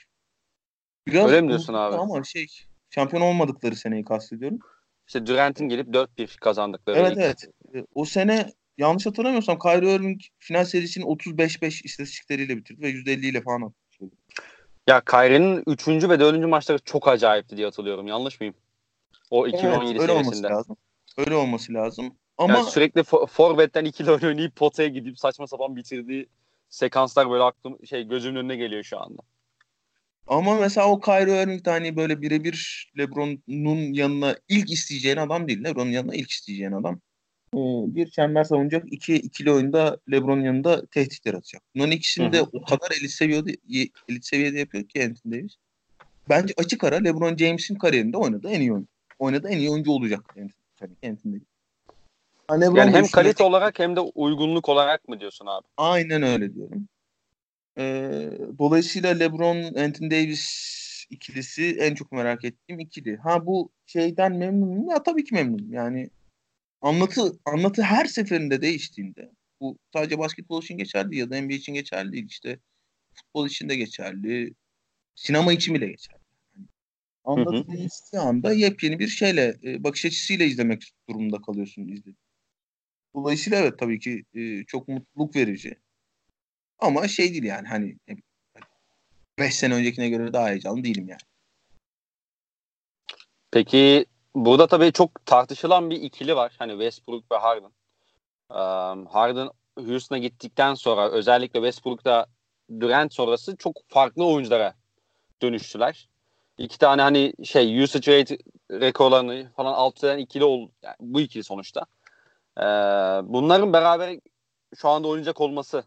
B: Biraz
A: Öyle mi diyorsun abi?
B: Ama şey şampiyon olmadıkları seneyi kastediyorum.
A: İşte Durant'in gelip 4-1 kazandıkları.
B: Evet ilk. evet. E, o sene yanlış hatırlamıyorsam Kyrie Irving final serisini 35-5 istatistikleriyle bitirdi ve %50 ile falan attı.
A: Ya Kyrie'nin 3. ve 4. maçları çok acayipti diye hatırlıyorum. Yanlış mıyım? O 2017 evet, öyle
B: olması lazım. Öyle olması lazım. Ama
A: yani sürekli for- forvetten ikili oynayıp potaya gidip saçma sapan bitirdiği sekanslar böyle aklım şey gözümün önüne geliyor şu anda.
B: Ama mesela o Kyrie Irving de hani böyle birebir LeBron'un yanına ilk isteyeceğin adam değil. LeBron'un yanına ilk isteyeceğin adam. Ee, bir çember savunacak, iki ikili oyunda LeBron'un yanında tehdit yaratacak. Bunların ikisini de o kadar elit seviyede, elit seviyede yapıyor ki Anthony Davis. Bence açık ara LeBron James'in kariyerinde oynadı en iyi oyuncu. Oynadı en iyi oyuncu olacak Anthony, Anthony Davis.
A: Yani, yani hem kalite olarak hem de uygunluk olarak mı diyorsun abi?
B: Aynen öyle diyorum. Ee, dolayısıyla LeBron, Anthony Davis ikilisi en çok merak ettiğim ikili. Ha bu şeyden memnunum ya tabii ki memnunum. Yani anlatı anlatı her seferinde değiştiğinde bu sadece basketbol için geçerli ya da NBA için geçerli değil işte futbol için de geçerli sinema için bile geçerli. Yani anlatı değiştiği anda yepyeni bir şeyle e, bakış açısıyla izlemek durumunda kalıyorsun izlediğin. Dolayısıyla evet tabii ki e, çok mutluluk verici. Ama şey değil yani hani 5 sene öncekine göre daha heyecanlı değilim yani.
A: Peki burada tabii çok tartışılan bir ikili var. Hani Westbrook ve Harden. Um, Harden Houston'a gittikten sonra özellikle Westbrook'ta Durant sonrası çok farklı oyunculara dönüştüler. İki tane hani şey usage rate rekorlarını falan alt eden ikili oldu. Yani bu ikili sonuçta. Ee, bunların beraber şu anda oynayacak olması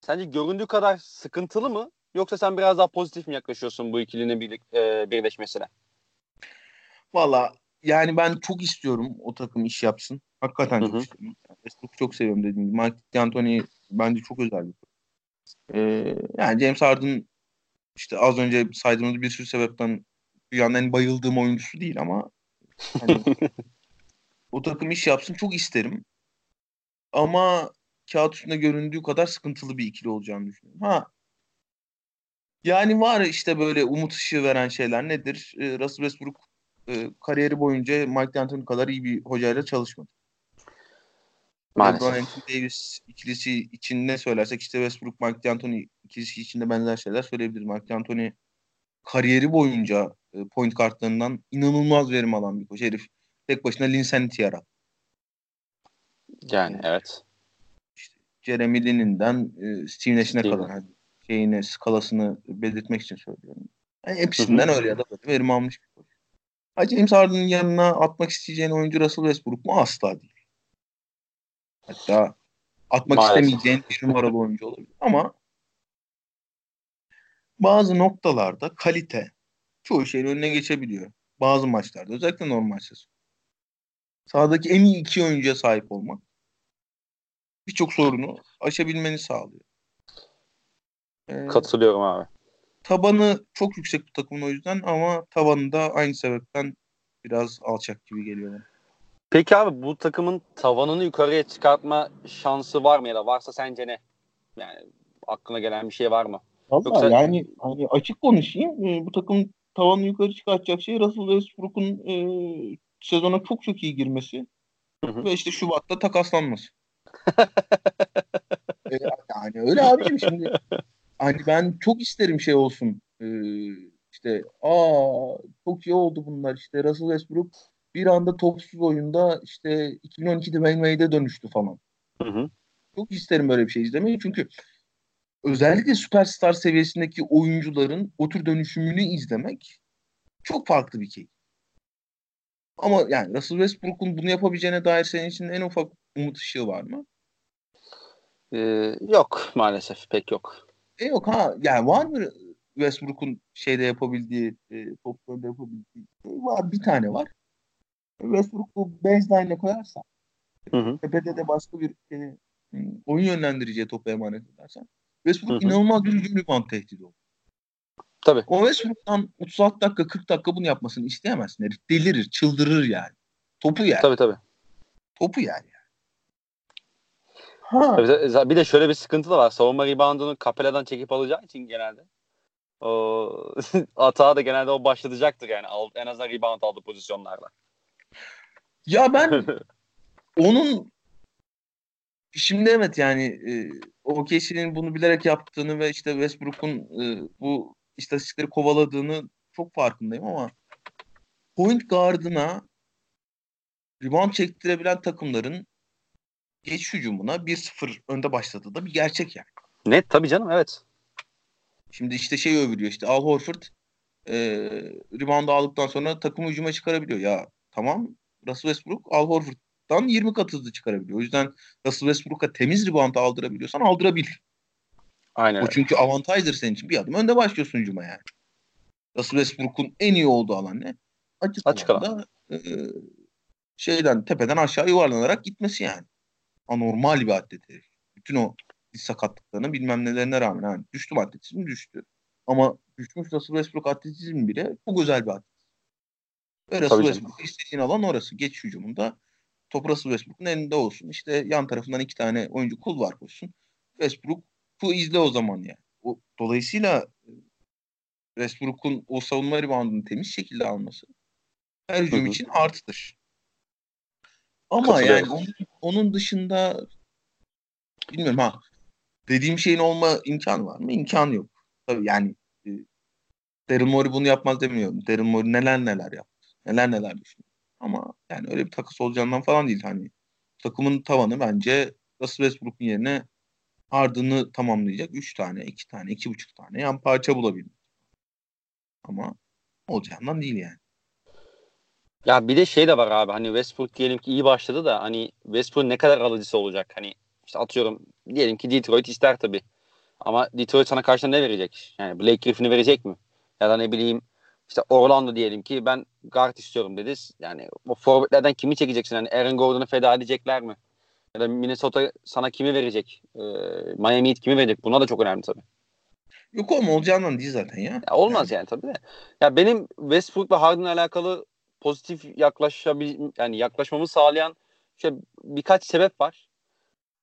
A: sence göründüğü kadar sıkıntılı mı? Yoksa sen biraz daha pozitif mi yaklaşıyorsun bu ikilinin birlik, e, birleşmesine?
B: Valla yani ben çok istiyorum o takım iş yapsın. Hakikaten çok Hı-hı. istiyorum. Westbrook'u çok seviyorum dediğim gibi. Mike D'Antoni bence çok özel bir ee, yani James Harden işte az önce saydığımız bir sürü sebepten dünyanın en bayıldığım oyuncusu değil ama hani, [laughs] o takım iş yapsın çok isterim. Ama kağıt üstünde göründüğü kadar sıkıntılı bir ikili olacağını düşünüyorum. Ha yani var işte böyle umut ışığı veren şeyler nedir? Ee, Russell Westbrook e, kariyeri boyunca Mike D'Antoni kadar iyi bir hocayla çalışmadı. Maalesef. LeBron Davis ikilisi için ne söylersek işte Westbrook, Mike D'Antoni ikilisi için de benzer şeyler söyleyebiliriz. Mike D'Antoni kariyeri boyunca e, point kartlarından inanılmaz verim alan bir koç. Herif tek başına Linsanity yarattı.
A: Yani evet.
B: Jeremy Lin'inden e, Steve Nash'ine kadar hani şeyini, skalasını belirtmek için söylüyorum. Yani hepsinden öyle ya da böyle verim almış bir koç. Ha James Harden'ın yanına atmak isteyeceğin oyuncu Russell Westbrook mu? Asla değil. Hatta atmak Maalesef. istemeyeceğin bir numaralı oyuncu olabilir. Ama bazı noktalarda kalite çoğu şeyin önüne geçebiliyor. Bazı maçlarda özellikle normal sezon. Sahadaki en iyi iki oyuncuya sahip olmak birçok sorunu aşabilmeni sağlıyor.
A: Ee, Katılıyorum abi.
B: Tabanı çok yüksek bu takımın o yüzden ama tavanı da aynı sebepten biraz alçak gibi geliyor.
A: Peki abi bu takımın tavanını yukarıya çıkartma şansı var mı ya da varsa sence ne? Yani aklına gelen bir şey var mı?
B: Valla
A: Yoksa-
B: yani hani açık konuşayım. e, bu takım tavanı yukarı çıkartacak şey Russell Westbrook'un e, sezona çok çok iyi girmesi
A: Hı hı.
B: ve işte Şubat'ta takaslanması. E, yani öyle abicim şimdi hani ben çok isterim şey olsun. E, işte aa çok iyi oldu bunlar işte Russell Westbrook bir anda topsuz oyunda işte 2012'de Wayne dönüştü falan.
A: Hı hı.
B: Çok isterim böyle bir şey izlemeyi çünkü özellikle süperstar seviyesindeki oyuncuların o tür dönüşümünü izlemek çok farklı bir keyif. Ama yani Russell Westbrook'un bunu yapabileceğine dair senin için en ufak umut ışığı var mı?
A: Ee, yok maalesef pek yok.
B: E yok ha yani var mı Westbrook'un şeyde yapabildiği e, toplarda yapabildiği şey var bir tane var. Westbrook bu baseline'e koyarsa
A: Hı hı.
B: tepede de başka bir e, oyun yönlendiriciye topu emanet edersen Westbrook
A: Hı hı.
B: inanılmaz bir hücum rebound tehdidi olur.
A: Tabii.
B: O Westbrook'tan 36 dakika 40 dakika bunu yapmasını isteyemezsin. Herif delirir, çıldırır yani. Topu yani.
A: Tabii tabii.
B: Topu yani. Ha.
A: Bir de şöyle bir sıkıntı da var. Savunma reboundunu Capella'dan çekip alacağı için genelde. O [laughs] hata da genelde o başlatacaktır yani. En azından rebound aldığı pozisyonlarda.
B: Ya ben [laughs] onun şimdi evet yani e, OKC'nin bunu bilerek yaptığını ve işte Westbrook'un e, bu istatistikleri kovaladığını çok farkındayım ama point guard'ına rebound çektirebilen takımların geç hücumuna 1-0 önde başladığı da bir gerçek yani.
A: Net tabii canım evet.
B: Şimdi işte şey övülüyor işte Al Horford e, rebound aldıktan sonra takımı hücuma çıkarabiliyor. Ya tamam Russell Westbrook Al Horford'dan 20 kat hızlı çıkarabiliyor. O yüzden Russell Westbrook'a temiz rebound aldırabiliyorsan aldırabil.
A: Aynen
B: O çünkü avantajdır senin için. Bir adım önde başlıyorsun hücuma yani. Russell Westbrook'un en iyi olduğu alan ne? Açık,
A: Açık
B: alanda e, şeyden tepeden aşağı yuvarlanarak gitmesi yani. Anormal bir atlet herif. Bütün o sakatlıklarına bilmem nelerine rağmen yani düştü mü atletizm düştü. Ama düşmüş Russell Westbrook atletizm bile çok özel bir atlet. Ve Russell. Westbrook istediğin alan orası. Geç hücumunda top Russell Westbrook'un elinde olsun. İşte yan tarafından iki tane oyuncu kul var koşsun. Westbrook'u izle o zaman yani. O, dolayısıyla e, Westbrook'un o savunma reboundunu temiz şekilde alması her hücum için artıdır. Ama yani onun, onun dışında bilmiyorum ha dediğim şeyin olma imkanı var mı? İmkanı yok. Tabii yani e, Daryl Morey bunu yapmaz demiyorum. Daryl Morey neler neler yaptı. Neler neler düşündü. Ama yani öyle bir takas olacağından falan değil. Hani takımın tavanı bence Russell Westbrook'un yerine Harden'ı tamamlayacak 3 tane, 2 tane, 2,5 tane yan parça bulabilmek. Ama olacağından değil yani.
A: Ya bir de şey de var abi hani Westbrook diyelim ki iyi başladı da hani Westbrook ne kadar alıcısı olacak? Hani işte atıyorum diyelim ki Detroit ister tabii. Ama Detroit sana karşına ne verecek? Yani Blake Griffin'i verecek mi? Ya da ne bileyim işte Orlando diyelim ki ben guard istiyorum dedi. Yani o forvetlerden kimi çekeceksin? Yani Aaron Gordon'u feda edecekler mi? Ya da Minnesota sana kimi verecek? Ee, Miami Heat kimi verecek? Buna da çok önemli tabii.
B: Yok oğlum olacağından değil zaten ya.
A: Ya olmaz yani tabii de. Ya benim Westbrook ve Harden'la alakalı pozitif yaklaşabil yani yaklaşmamı sağlayan işte birkaç sebep var.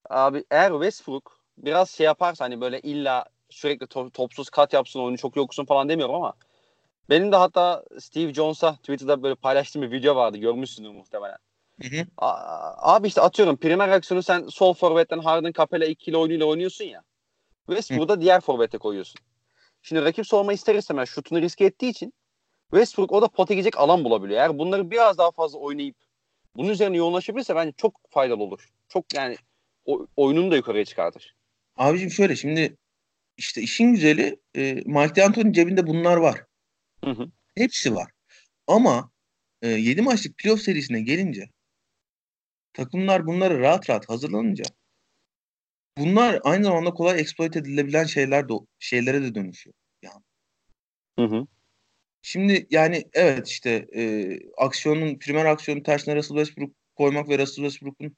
A: Abi eğer Westbrook biraz şey yaparsa hani böyle illa sürekli to- topsuz kat yapsın oyunu çok yoksun falan demiyorum ama benim de hatta Steve Jones'a Twitter'da böyle paylaştığım bir video vardı. Görmüşsündür muhtemelen.
B: Hı hı.
A: A- abi işte atıyorum primer aksiyonu sen sol forvetten Harden Capella ikili oyunuyla oynuyorsun ya. Westbrook'u da diğer forvete koyuyorsun. Şimdi rakip savunma ister istemez şutunu riske ettiği için Westbrook o da pota gidecek alan bulabiliyor. Eğer bunları biraz daha fazla oynayıp bunun üzerine yoğunlaşabilirse bence çok faydalı olur. Çok yani o, oyununu da yukarıya çıkartır.
B: Abicim şöyle şimdi işte işin güzeli e, Mike D'Antoni cebinde bunlar var.
A: Hı hı.
B: Hepsi var. Ama e, 7 maçlık playoff serisine gelince takımlar bunları rahat rahat hazırlanınca bunlar aynı zamanda kolay exploit edilebilen şeyler de şeylere de dönüşüyor.
A: Hı hı.
B: Şimdi yani evet işte e, aksiyonun primer aksiyonun tersine Russell Westbrook koymak ve Russell Westbrook'un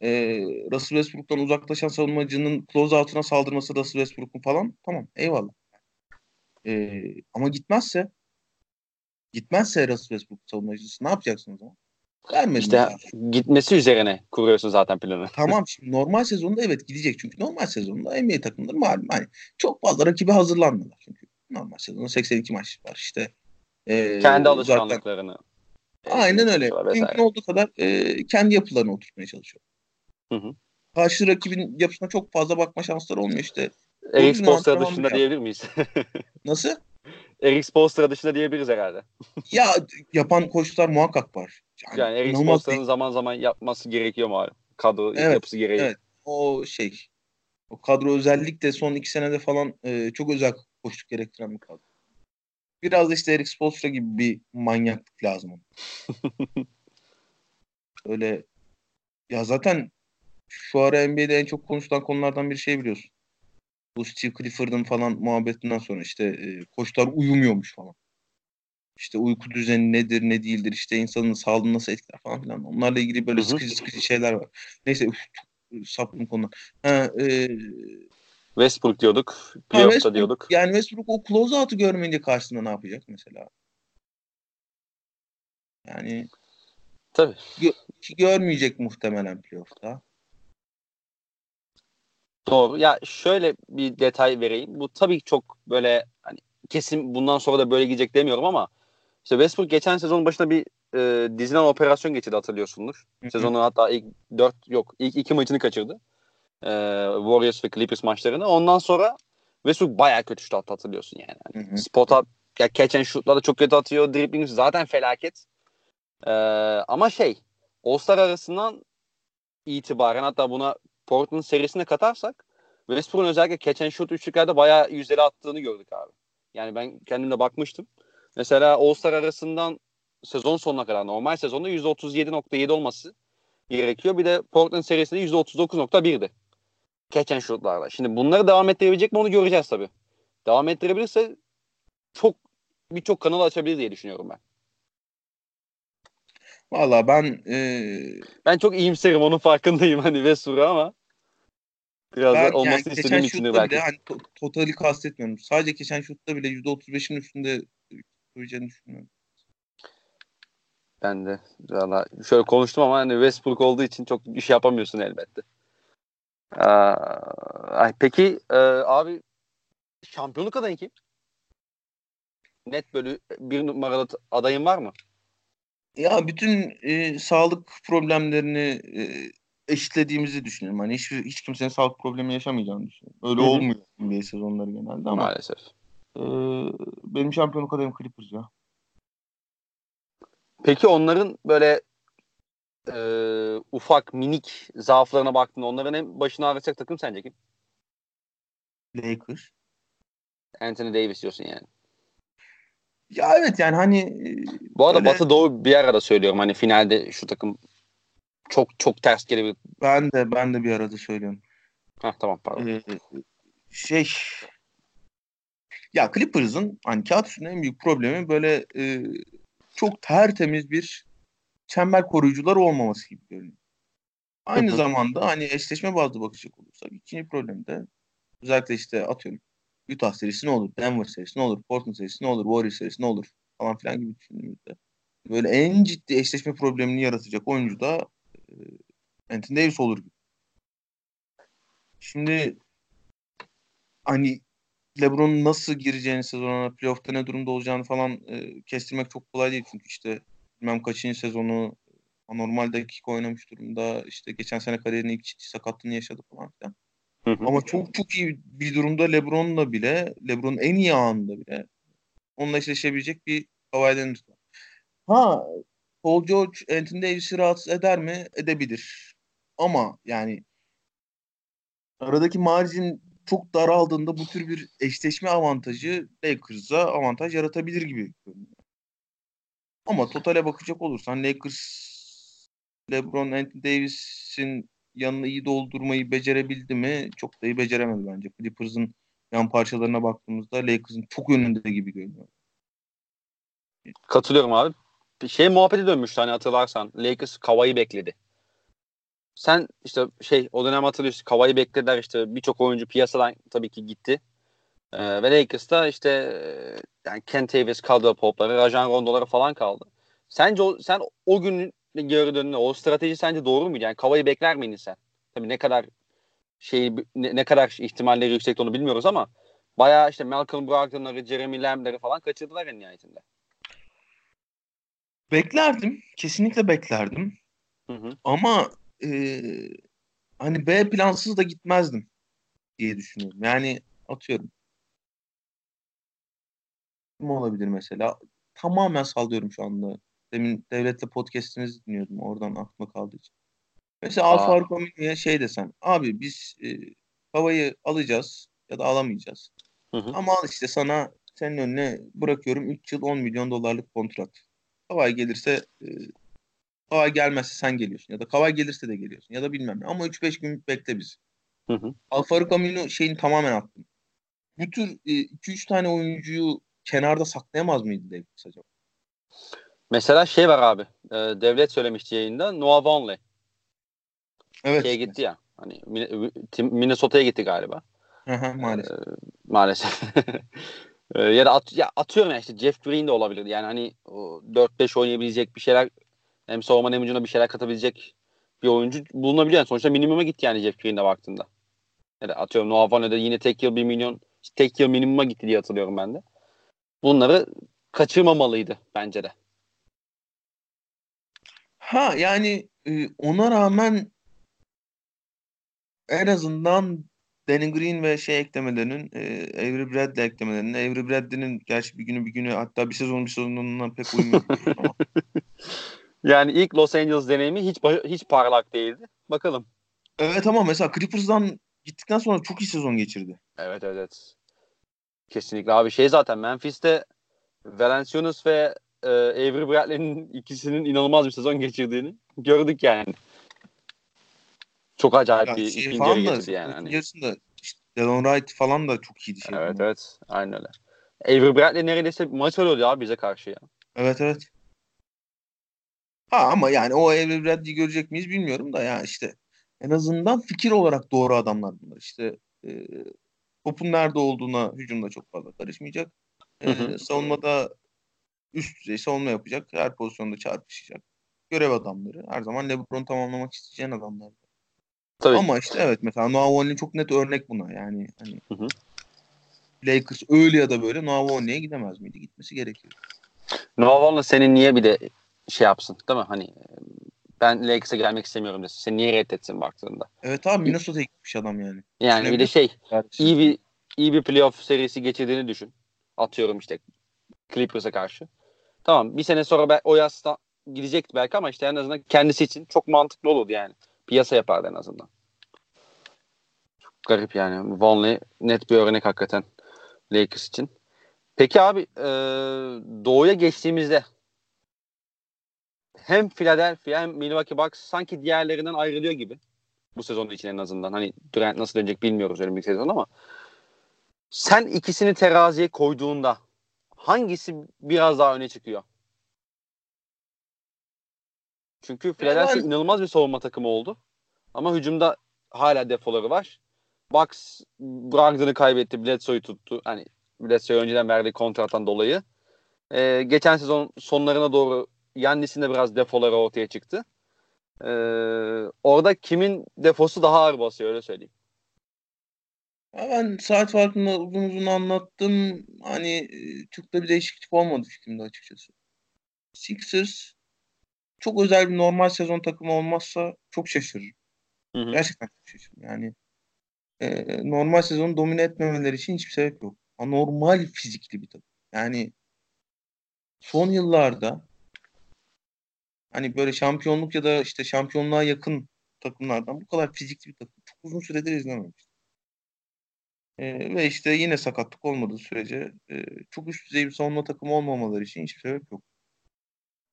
B: e, Russell Westbrook'tan uzaklaşan savunmacının close out'una saldırması Russell Westbrook'un falan tamam eyvallah. E, ama gitmezse gitmezse Russell Westbrook savunmacısı ne yapacaksın o zaman? Vermedi
A: İşte
B: ya.
A: gitmesi üzerine kuruyorsun zaten planı. [laughs]
B: Tamam şimdi normal sezonda evet gidecek çünkü normal sezonda NBA takımları malum hani çok fazla rakibe hazırlanmıyorlar çünkü normal sezonda 82 maç var işte. Ee,
A: Kendi
B: zaten-
A: alışkanlıklarını.
B: Aynen öyle. Mümkün olduğu kadar e, kendi yapılarını oturtmaya çalışıyor.
A: Hı hı.
B: Karşı rakibin yapısına çok fazla bakma şansları olmuyor işte.
A: Eric Spoelstra dışında
B: yap.
A: diyebilir miyiz? [laughs]
B: Nasıl?
A: Eric Spoelstra dışında diyebiliriz herhalde. [laughs]
B: Ya yapan koçlar muhakkak var. Yani,
A: Yani Eric Spoelstra'nın zaman zaman yapması gerekiyor malum. Kadro
B: Evet,
A: yapısı gereği.
B: evet. o şey o kadro özellikle son iki senede falan e, çok özel koçluk gerektiren bir kadro. Biraz da işte Eric Spoelstra gibi bir manyaklık lazım. [laughs] Öyle ya zaten şu ara NBA'de en çok konuşulan konulardan bir şey biliyorsun. Bu Steve Clifford'ın falan muhabbetinden sonra işte e, koçlar uyumuyormuş falan. İşte uyku düzeni nedir ne değildir işte insanın sağlığını nasıl etkiler falan filan. Onlarla ilgili böyle sıkıcı sıkıcı şeyler var. Neyse üf, çok saptım konudan. Ha, e,
A: Westbrook diyorduk. Playoff'ta
B: Westbrook-
A: diyorduk.
B: Yani Westbrook o closeout'u görmeyince karşısında ne yapacak mesela? Yani
A: Tabii.
B: ki görmeyecek muhtemelen playoff'ta.
A: Doğru. Ya şöyle bir detay vereyim. Bu tabii çok böyle hani kesin bundan sonra da böyle gidecek demiyorum ama işte Westbrook geçen sezon başında bir e, dizilen operasyon geçirdi hatırlıyorsundur. Sezonun hatta ilk 4 yok ilk iki maçını kaçırdı. E, Warriors ve Clippers maçlarını. Ondan sonra Westbrook bayağı kötü şut attı hatırlıyorsun yani.
B: Hı hı.
A: Spot at, ya catch şutları da çok kötü atıyor. Dribbling zaten felaket. E, ama şey All-Star arasından itibaren hatta buna Portland serisine katarsak Westbrook'un özellikle catch and shoot üçlüklerde bayağı yüzdeli attığını gördük abi. Yani ben kendimle bakmıştım. Mesela All-Star arasından sezon sonuna kadar normal sezonda %37.7 olması gerekiyor. Bir de Portland serisinde %39.1'di. Catch and shoot'larda. Şimdi bunları devam ettirebilecek mi onu göreceğiz tabii. Devam ettirebilirse çok birçok kanal açabilir diye düşünüyorum ben.
B: Valla ben e,
A: Ben çok iyimserim onun farkındayım hani Westbrook'a ama biraz
B: ben
A: da olmasını
B: yani
A: istediğim
B: şutta
A: belki.
B: bile hani to- totali kastetmiyorum. Sadece geçen şutta bile %35'in üstünde koyacağını düşünüyorum.
A: Ben de valla şöyle konuştum ama hani Westbrook olduğu için çok bir şey yapamıyorsun elbette. Ay, peki e, abi şampiyonluk adayın kim? Net böyle bir numaralı adayın var mı?
B: Ya bütün e, sağlık problemlerini e, eşitlediğimizi düşünüyorum. Hani hiç, hiç kimsenin sağlık problemi yaşamayacağını düşünüyorum. Öyle
A: Hı hı.
B: olmuyor NBA sezonları genelde ama
A: Maalesef.
B: e, benim şampiyonluk adayım Clippers ya.
A: Peki onların böyle e, ufak minik zaaflarına baktığında onların en başına ağrıtacak takım sence kim?
B: Lakers.
A: Anthony Davis diyorsun yani.
B: Ya evet yani hani e,
A: Bu arada
B: Öyle-
A: Batı Doğu bir arada söylüyorum. Hani finalde şu takım çok çok ters gelebilir.
B: ben de ben de bir arada söylüyorum.
A: Heh, tamam pardon.
B: Ee, şey ya Clippers'ın hani kağıt üstünde en büyük problemi böyle e, çok tertemiz bir çember koruyucular olmaması gibi görünüyor. Aynı zamanda hani eşleşme bazlı bakacak olursak ikinci problem de özellikle işte atıyorum Utah serisi ne olur, Denver serisi ne olur, Portland serisi ne olur, Warriors serisi ne olur falan filan gibi düşündüğümüzde böyle en ciddi eşleşme problemini yaratacak oyuncu da e, Anthony Davis olur gibi. Şimdi hani LeBron'un nasıl gireceğini sezona, playoff'ta ne durumda olacağını falan e, kestirmek çok kolay değil. Çünkü işte bilmem kaçıncı sezonu anormal dakika oynamış durumda. İşte geçen sene kariyerinin ilk ciddi sakatlığını yaşadı falan filan.
A: Hı hı.
B: Ama çok çok iyi bir durumda LeBron'la bile, LeBron'un en iyi anında bile onunla eşleşebilecek bir Kawhi Leonard var. Ha, Paul George Anthony Davis'i rahatsız eder mi? Edebilir. Ama yani aradaki marjin çok daraldığında bu tür bir eşleşme avantajı Lakers'a avantaj yaratabilir gibi görünüyor. Ama totale bakacak olursan Lakers LeBron Anthony Davis'in yanını iyi doldurmayı becerebildi mi? Çok da iyi beceremedi bence. Clippers'ın yan parçalarına baktığımızda Lakers'ın çok önünde gibi görünüyor.
A: Katılıyorum abi. Şey muhabbeti dönmüştü hani hatırlarsan. Lakers Kawhi'yi bekledi. Sen işte şey o dönem hatırlıyorsun Kawhi'yi beklediler işte birçok oyuncu piyasadan tabii ki gitti. Ee, ve Lakers'ta işte e, yani Kent Davis, Caldwell Pope'ları, Rajon Rondo'ları falan kaldı. Sence o, sen o gün gördüğünde o strateji sence doğru muydu? Yani Kava'yı bekler miydin sen? Tabii ne kadar şey ne, ne kadar ihtimalleri yüksek onu bilmiyoruz ama bayağı işte Malcolm Brogdon'ları, Jeremy Lamb'leri falan kaçırdılar en nihayetinde.
B: Beklerdim. Kesinlikle beklerdim.
A: Hı hı.
B: Ama e, hani B plansız da gitmezdim diye düşünüyorum. Yani atıyorum. Kim olabilir mesela? Tamamen sallıyorum şu anda. Demin devletle podcast'inizi dinliyordum. Oradan aklıma kaldığı için. Mesela Al Faruk Amine'ye şey desen. Abi biz e, havayı alacağız ya da alamayacağız.
A: Hı hı.
B: Ama al işte sana senin önüne bırakıyorum 3 yıl 10 milyon dolarlık kontrat. Kavay gelirse e, Kavay gelmezse sen geliyorsun. Ya da Kavay gelirse de geliyorsun. Ya da bilmem ne. Ama 3-5 gün bekle bizi.
A: Hı hı.
B: Alfaruk Amino şeyini tamamen attım. Bu tür 2-3 e, tane oyuncuyu kenarda saklayamaz mıydı Davis acaba?
A: Mesela şey var abi. E, devlet söylemişti yayında. Noah Vonley.
B: Evet.
A: Şeye gitti ya. Hani Minnesota'ya gitti galiba.
B: Hı hı, maalesef.
A: E, maalesef. [laughs] e, ya da at, ya atıyorum ya işte Jeff Green de olabilir. Yani hani 4-5 oynayabilecek bir şeyler hem savunma hem hücumda bir şeyler katabilecek bir oyuncu bulunabiliyor. Yani sonuçta minimuma gitti yani Jeff Green'e baktığında. Ya da atıyorum Noah Van'e yine tek yıl bir milyon tek yıl minimuma gitti diye hatırlıyorum ben de. Bunları kaçırmamalıydı bence de.
B: Ha yani e, ona rağmen en azından Danny Green ve şey eklemelerinin e, Avery Bradley eklemelerinin Avery Bradley'nin gerçi bir günü bir günü hatta bir sezon bir sezonundan pek uymuyor ama. [laughs]
A: Yani ilk Los Angeles deneyimi hiç hiç parlak değildi. Bakalım.
B: Evet ama mesela Clippers'dan gittikten sonra çok iyi sezon geçirdi.
A: Evet evet. Kesinlikle abi şey zaten Memphis'te Valanciunas ve e, Avery Bradley'nin ikisinin inanılmaz bir sezon geçirdiğini gördük yani. Çok acayip ya bir şey ikinci yarı geçirdi yani. Hani.
B: Yarısında işte Delon Wright falan da çok iyiydi. Şey
A: evet bunlar. evet. Aynen öyle. Avery Bradley neredeyse maç alıyordu abi bize karşı ya.
B: Evet evet. Ha ama yani o Avery Bradley'i görecek miyiz bilmiyorum da ya işte en azından fikir olarak doğru adamlar bunlar. İşte e, topun nerede olduğuna hücumda çok fazla karışmayacak. E, hı hı. Savunmada üst düzey savunma yapacak. Her pozisyonda çarpışacak. Görev adamları. Her zaman LeBron tamamlamak isteyeceğin adamlar. Tabii. Ama işte evet mesela Noah Vonley çok net örnek buna. Yani hani hı hı. Lakers öyle ya da böyle Noah Vonley'e gidemez miydi? Gitmesi gerekiyor.
A: Noah Vonley senin niye bir de şey yapsın değil mi? Hani ben Lakers'a gelmek istemiyorum desin. Seni niye reddetsin baktığında?
B: Evet abi Minnesota'ya gitmiş adam yani.
A: Yani bir de şey iyi bir iyi bir playoff serisi geçirdiğini düşün. Atıyorum işte Clippers'a karşı. Tamam bir sene sonra o yasta gidecekti belki ama işte en azından kendisi için çok mantıklı olurdu yani. Piyasa yapardı en azından. Çok garip yani. Vonley net bir örnek hakikaten Lakers için. Peki abi e, doğuya geçtiğimizde hem Philadelphia hem Milwaukee Bucks sanki diğerlerinden ayrılıyor gibi. Bu sezon için en azından. Hani Durant nasıl dönecek bilmiyoruz önümüzdeki sezon ama sen ikisini teraziye koyduğunda hangisi biraz daha öne çıkıyor? Çünkü Philadelphia ben... inanılmaz bir savunma takımı oldu. Ama hücumda hala defoları var. Bucks Brogdon'u kaybetti. Bledsoe'yu tuttu. Hani Bledsoe önceden verdiği kontrattan dolayı. Ee, geçen sezon sonlarına doğru Yannis'in de biraz defoları ortaya çıktı. Ee, orada kimin defosu daha ağır basıyor öyle söyleyeyim.
B: Ya ben saat farkında uzun uzun anlattım. Hani e, çok da bir değişiklik olmadı fikrimde açıkçası. Sixers çok özel bir normal sezon takımı olmazsa çok şaşırırım. Hı hı. Gerçekten çok şaşırırım. Yani e, normal sezonu domine etmemeleri için hiçbir sebep yok. Anormal fizikli bir takım. Yani son yıllarda hani böyle şampiyonluk ya da işte şampiyonluğa yakın takımlardan bu kadar fizikli bir takım çok uzun süredir izlememiştim. Ee, ve işte yine sakatlık olmadığı sürece e, çok üst düzey bir savunma takımı olmamaları için hiçbir sebep yok.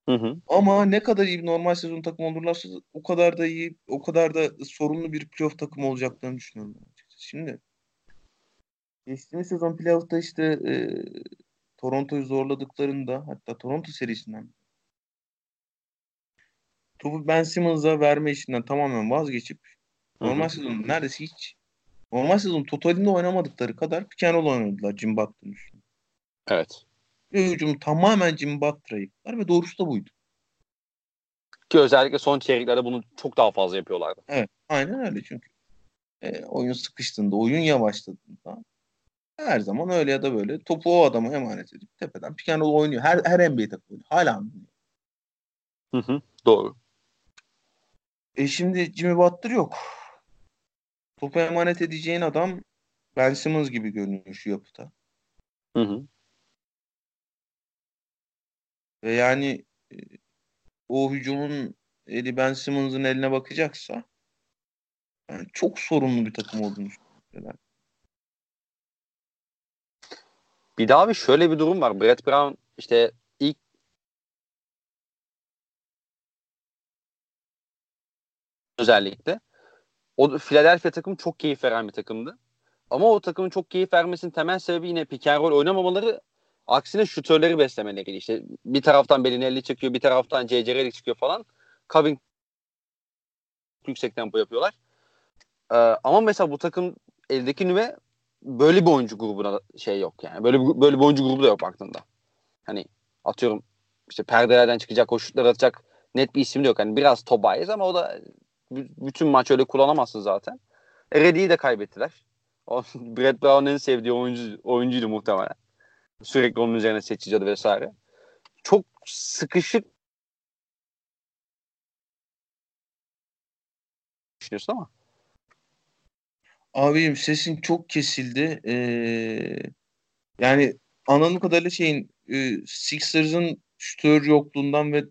A: Hı hı.
B: Ama ne kadar iyi bir normal sezon takımı olurlarsa o kadar da iyi, o kadar da sorunlu bir playoff takımı olacaklarını düşünüyorum. Şimdi geçtiğimiz sezon playoff'ta işte e, Toronto'yu zorladıklarında hatta Toronto serisinden topu Ben Simmons'a verme işinden tamamen vazgeçip normal sezon neredeyse hiç normal sezon totalinde oynamadıkları kadar pick and oynadılar Jim Butler'ın üstünde.
A: Evet.
B: Ve hücum tamamen Jim Butler'a yıktılar ve doğrusu da buydu.
A: Ki özellikle son çeyreklerde bunu çok daha fazla yapıyorlardı.
B: Evet. Aynen öyle çünkü. E, oyun sıkıştığında, oyun yavaşladığında her zaman öyle ya da böyle topu o adama emanet edip tepeden pick and oynuyor. Her, her NBA takımı oynuyor. Hala oynuyor.
A: Hı hı, doğru.
B: E şimdi Jimmy Butler yok. Topu emanet edeceğin adam Ben Simmons gibi görünüyor şu yapıda.
A: Hı hı.
B: Ve yani e, o hücumun eli Ben Simmons'ın eline bakacaksa yani çok sorunlu bir takım olduğunu düşünüyorum.
A: Bir daha bir şöyle bir durum var. Brett Brown işte ilk özellikle o Philadelphia takımı çok keyif veren bir takımdı. Ama o takımın çok keyif vermesinin temel sebebi yine pick and roll oynamamaları aksine şutörleri beslemeleri. İşte bir taraftan Belinelli çıkıyor, bir taraftan C.C. Redick çıkıyor falan. Coving yüksek tempo yapıyorlar. Ee, ama mesela bu takım eldeki nüve böyle bir oyuncu grubuna şey yok yani. Böyle böyle bir oyuncu grubu da yok baktığında. Hani atıyorum işte perdelerden çıkacak, o şutlar atacak net bir isim de yok. Hani biraz Tobias ama o da bütün maç öyle kullanamazsın zaten. E, de kaybettiler. O, [laughs] Brett Brown'un en sevdiği oyuncu, oyuncuydu muhtemelen. Sürekli onun üzerine seçiyordu vesaire. Çok sıkışık düşünüyorsun ama.
B: Abim sesin çok kesildi. Ee, yani anladığım kadarıyla şeyin e, Sixers'ın şütör yokluğundan ve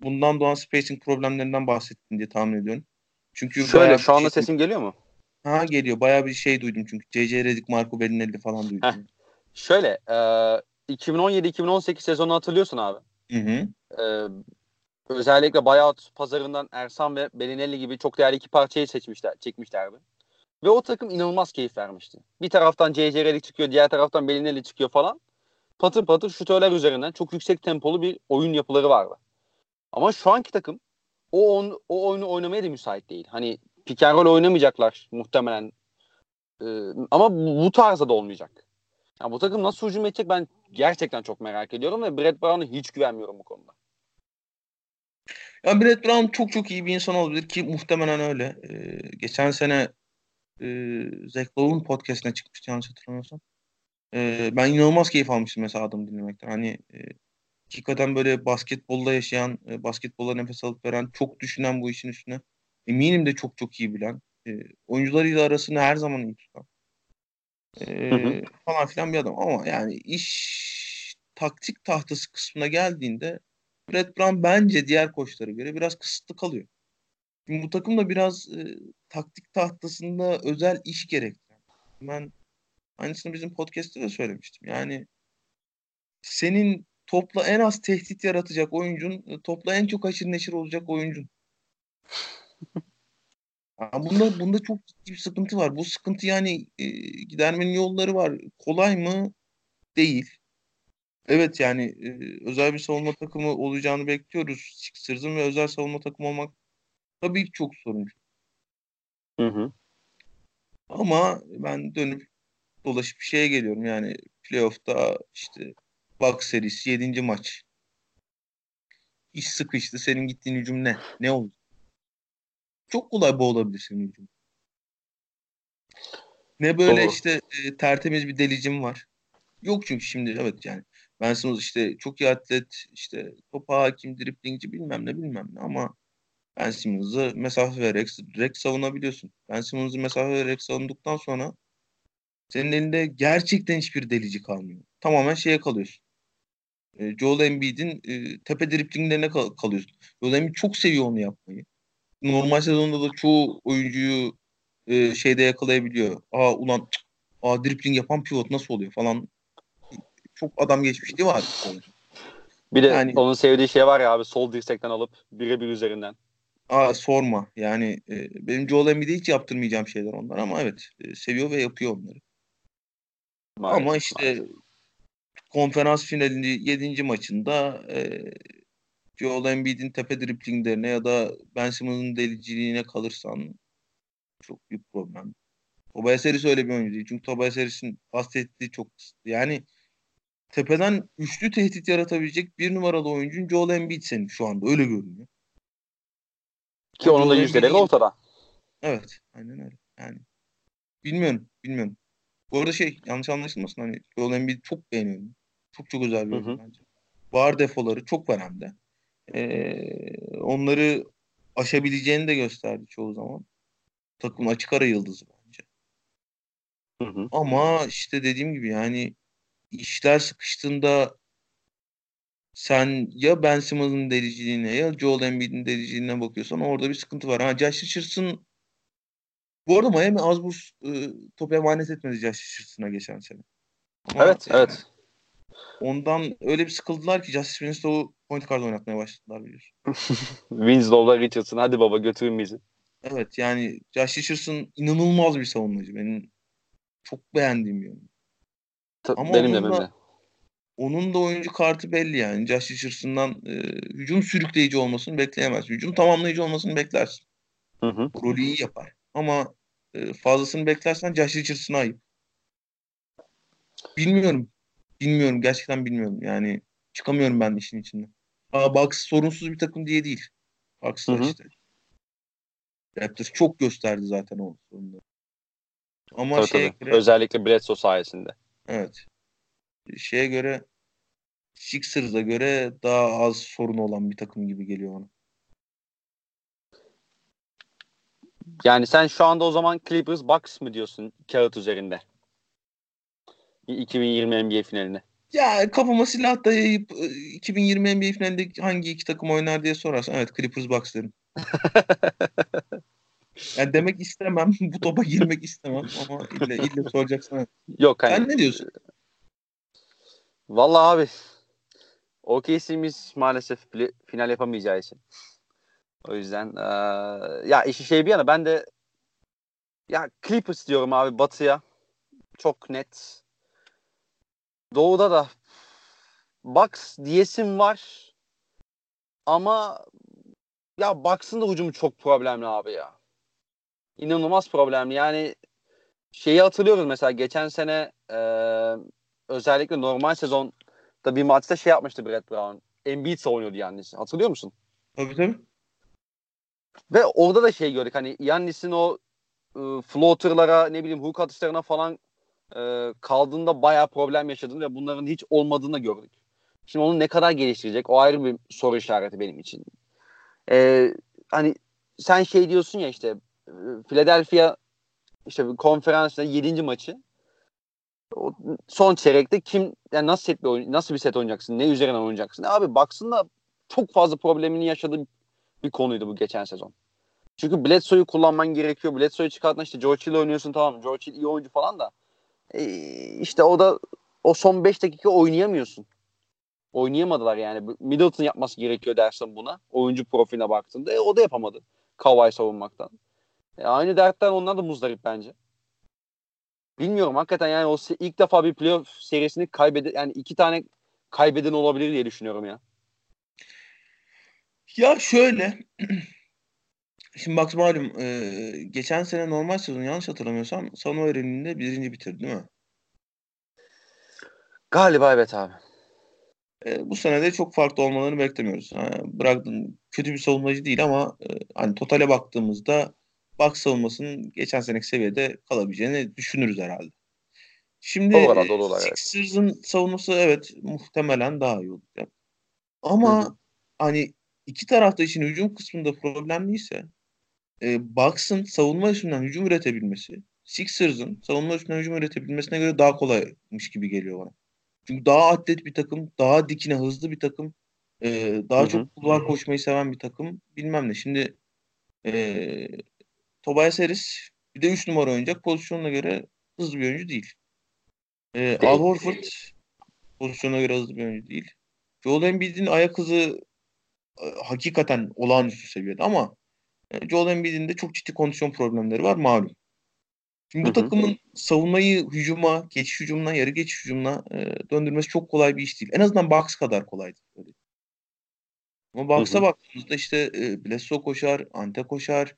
B: bundan doğan spacing problemlerinden bahsettin diye tahmin ediyorum. Çünkü
A: Şöyle şu anda şey, sesim geliyor mu?
B: Ha geliyor. Bayağı bir şey duydum çünkü. C.C. Redick, Marco Bellinelli falan duydum. Heh.
A: Şöyle e, 2017-2018 sezonu hatırlıyorsun abi.
B: Hı hı.
A: E, özellikle buyout pazarından Ersan ve Bellinelli gibi çok değerli iki parçayı seçmişler, çekmişlerdi. Ve o takım inanılmaz keyif vermişti. Bir taraftan C.C. Redick çıkıyor, diğer taraftan Bellinelli çıkıyor falan. Patır patır şutörler üzerinden çok yüksek tempolu bir oyun yapıları vardı. Ama şu anki takım o, on, o oyunu oynamaya da müsait değil. Hani pick and roll oynamayacaklar muhtemelen. Ee, ama bu, tarzda da olmayacak. Yani bu takım nasıl hücum edecek ben gerçekten çok merak ediyorum ve Brett Brown'a hiç güvenmiyorum bu konuda.
B: Ya Brett Brown çok çok iyi bir insan olabilir ki muhtemelen öyle. Ee, geçen sene e, Zach Lowe'un podcastine çıkmıştı yanlış hatırlamıyorsam. Ee, ben inanılmaz keyif almıştım mesela adamı dinlemekten. Hani e, hakikaten böyle basketbolla yaşayan, e, basketbolla nefes alıp veren, çok düşünen bu işin üstüne. Eminim de çok çok iyi bilen. E, oyuncularıyla arasını her zaman iyi tutan. E, hı hı. Falan filan bir adam. Ama yani iş taktik tahtası kısmına geldiğinde Brett Brown bence diğer koçlara göre biraz kısıtlı kalıyor. Şimdi bu takım da biraz e, taktik tahtasında özel iş gerektiren. Ben aynısını bizim podcast'te de söylemiştim. Yani senin topla en az tehdit yaratacak oyuncun, topla en çok haşır neşir olacak oyuncun. [laughs] bunda bunda çok ciddi bir sıkıntı var. Bu sıkıntı yani e, gidermenin yolları var. Kolay mı? Değil. Evet yani e, özel bir savunma takımı olacağını bekliyoruz. Sixers'ın ve özel savunma takımı olmak tabii ki çok sorun.
A: Hı hı.
B: Ama ben dönüp dolaşıp bir şeye geliyorum. Yani playoff'ta işte Bucks serisi 7. maç. İş sıkıştı. Senin gittiğin hücum ne? Ne oldu? Çok kolay boğulabilir senin hücum. Ne böyle Doğru. işte e, tertemiz bir delicim var. Yok çünkü şimdi evet yani Ben Simmons işte çok iyi atlet, işte topa hakim, driplingci bilmem ne bilmem ne ama Ben Simmons'ı mesafe vererek direkt savunabiliyorsun. Ben Simmons'ı mesafe vererek savunduktan sonra senin elinde gerçekten hiçbir delici kalmıyor. Tamamen şeye kalıyorsun. E, Joel Embiid'in e, tepe driplinglerine kal- kalıyorsun. Joel Embiid çok seviyor onu yapmayı. Normal sezonda da çoğu oyuncuyu e, şeyde yakalayabiliyor. Aa ulan aa dribbling yapan pivot nasıl oluyor falan. Çok adam geçmişliği var.
A: Bir de yani, onun sevdiği şey var ya abi sol dirsekten alıp birebir üzerinden.
B: Aa sorma. Yani e, benim Joel Embiid'e hiç yaptırmayacağım şeyler onlar ama evet e, seviyor ve yapıyor onları. Maalesef, ama işte maalesef. Konferans finalinde 7. maçında e, Joel Embiid'in tepe driplinglerine ya da Ben Simmons'ın deliciliğine kalırsan çok büyük problem. Tobias Harris öyle bir oyuncu değil. Çünkü Tobias Harris'in pas tehdidi çok kısıtlı. Yani tepeden üçlü tehdit yaratabilecek bir numaralı oyuncun Joel Embiid senin şu anda. Öyle görünüyor.
A: Ki onun da yüzdeleri ortada.
B: Evet. Aynen öyle. Yani bilmiyorum. Bilmiyorum. Bu arada şey yanlış anlaşılmasın hani Joel Embiid çok beğeniyorum. Çok çok özel bir oyuncu bence. Var defoları çok var hem de. Ee, onları aşabileceğini de gösterdi çoğu zaman. Takım açık ara yıldızı bence.
A: Hı hı.
B: Ama işte dediğim gibi yani işler sıkıştığında sen ya Ben Simmons'ın deliciliğine ya Joel Embiid'in deliciliğine bakıyorsan orada bir sıkıntı var. Ha Josh Richardson bu arada Miami az bu e, topu emanet etmedi Josh Richardson'a geçen sene.
A: Ama evet, yani, evet.
B: Ondan öyle bir sıkıldılar ki Justice Winslow'u point guard oynatmaya başladılar biliyorsun. [laughs]
A: Winslow'la Richardson hadi baba götürün bizi.
B: Evet yani Josh Richardson inanılmaz bir savunmacı. Benim çok beğendiğim yönü.
A: Ama benim de benim de.
B: Onun da oyuncu kartı belli yani. Josh Richardson'dan e, hücum sürükleyici olmasını bekleyemez. Hücum tamamlayıcı olmasını beklersin.
A: Hı hı.
B: Rolü iyi yapar. Ama e, fazlasını beklersen Josh Richardson'a ayıp. Bilmiyorum. Bilmiyorum. Gerçekten bilmiyorum. Yani çıkamıyorum ben işin içinden. Aa, Bucks sorunsuz bir takım diye değil. Bucks da işte. Raptors çok gösterdi zaten o sorunları.
A: Ama tabii, şeye tabii. göre özellikle Bledsoe sayesinde.
B: Evet. Şeye göre Sixers'a göre daha az sorun olan bir takım gibi geliyor bana.
A: Yani sen şu anda o zaman Clippers Bucks mı diyorsun kağıt üzerinde? 2020 NBA finaline.
B: Ya kafama silah dayayıp 2020 NBA finalinde hangi iki takım oynar diye sorarsan evet Clippers Bucks derim. [laughs] yani demek istemem. Bu topa girmek istemem ama ille, ille soracaksın.
A: Yok hani.
B: Sen ne diyorsun?
A: Vallahi abi OKC'miz maalesef final yapamayacağı için. O yüzden ee, ya işi şey bir yana ben de ya Clippers diyorum abi batıya. Çok net. Doğuda da Bucks diyesim var. Ama ya Bucks'ın da hücumu çok problemli abi ya. İnanılmaz problemli. Yani şeyi hatırlıyoruz mesela geçen sene e, özellikle normal sezonda bir maçta şey yapmıştı Brett Brown. Embiid savunuyordu yani. Hatırlıyor musun?
B: Tabii tabii.
A: Ve orada da şey gördük hani Yannis'in o e, floater'lara ne bileyim hook atışlarına falan e, kaldığında bayağı problem yaşadığını ve bunların hiç olmadığını gördük. Şimdi onu ne kadar geliştirecek o ayrı bir soru işareti benim için. E, hani sen şey diyorsun ya işte e, Philadelphia işte konferansında 7. maçı o son çeyrekte kim yani nasıl set bir oyun, nasıl bir set oynayacaksın? Ne üzerine oynayacaksın? Abi baksın çok fazla problemini yaşadığı bir konuydu bu geçen sezon. Çünkü Bledsoe'yu kullanman gerekiyor. Bledsoe'yu çıkartma işte George Hill oynuyorsun tamam. George Hill iyi oyuncu falan da e, işte o da o son 5 dakika oynayamıyorsun. Oynayamadılar yani. Middleton yapması gerekiyor dersin buna. Oyuncu profiline baktığında. E, o da yapamadı. Kawhi savunmaktan. E, aynı dertten onlar da muzdarip bence. Bilmiyorum hakikaten yani o ilk defa bir playoff serisini kaybede yani iki tane kaybeden olabilir diye düşünüyorum ya.
B: Ya şöyle [clears throat] Şimdi bak malum e, geçen sene normal sezon yanlış hatırlamıyorsam Sano Eren'inde birinci bitirdi değil mi?
A: Galiba evet abi.
B: E, bu sene de çok farklı olmalarını beklemiyoruz. Ha, bıraktın kötü bir savunmacı değil ama e, hani totale baktığımızda bak savunmasının geçen seneki seviyede kalabileceğini düşünürüz herhalde. Şimdi
A: olur,
B: Sixers'ın evet. savunması evet muhtemelen daha iyi olacak. Ama Hı-hı. hani iki tarafta için hücum kısmında problemliyse e, Bucks'ın savunma üstünden hücum üretebilmesi Sixers'ın savunma üstünden hücum üretebilmesine göre daha kolaymış gibi geliyor bana. Çünkü daha atlet bir takım, daha dikine hızlı bir takım, e, daha Hı-hı. çok kulvar koşmayı seven bir takım bilmem ne. Şimdi e, Tobias Harris bir de 3 numara oynayacak pozisyonuna göre hızlı bir oyuncu değil. E, Al Horford pozisyona göre hızlı bir oyuncu değil. Joel Embiid'in ayak hızı hakikaten olağanüstü seviyede ama e, Joel Embiid'in de çok ciddi kondisyon problemleri var malum. Şimdi bu hı hı. takımın savunmayı hücuma, geçiş hücumuna, yarı geçiş hücumuna e, döndürmesi çok kolay bir iş değil. En azından Bucks kadar kolay değil. Ama Bucks'a baktığımızda işte e, Bledsoe koşar, Ante koşar,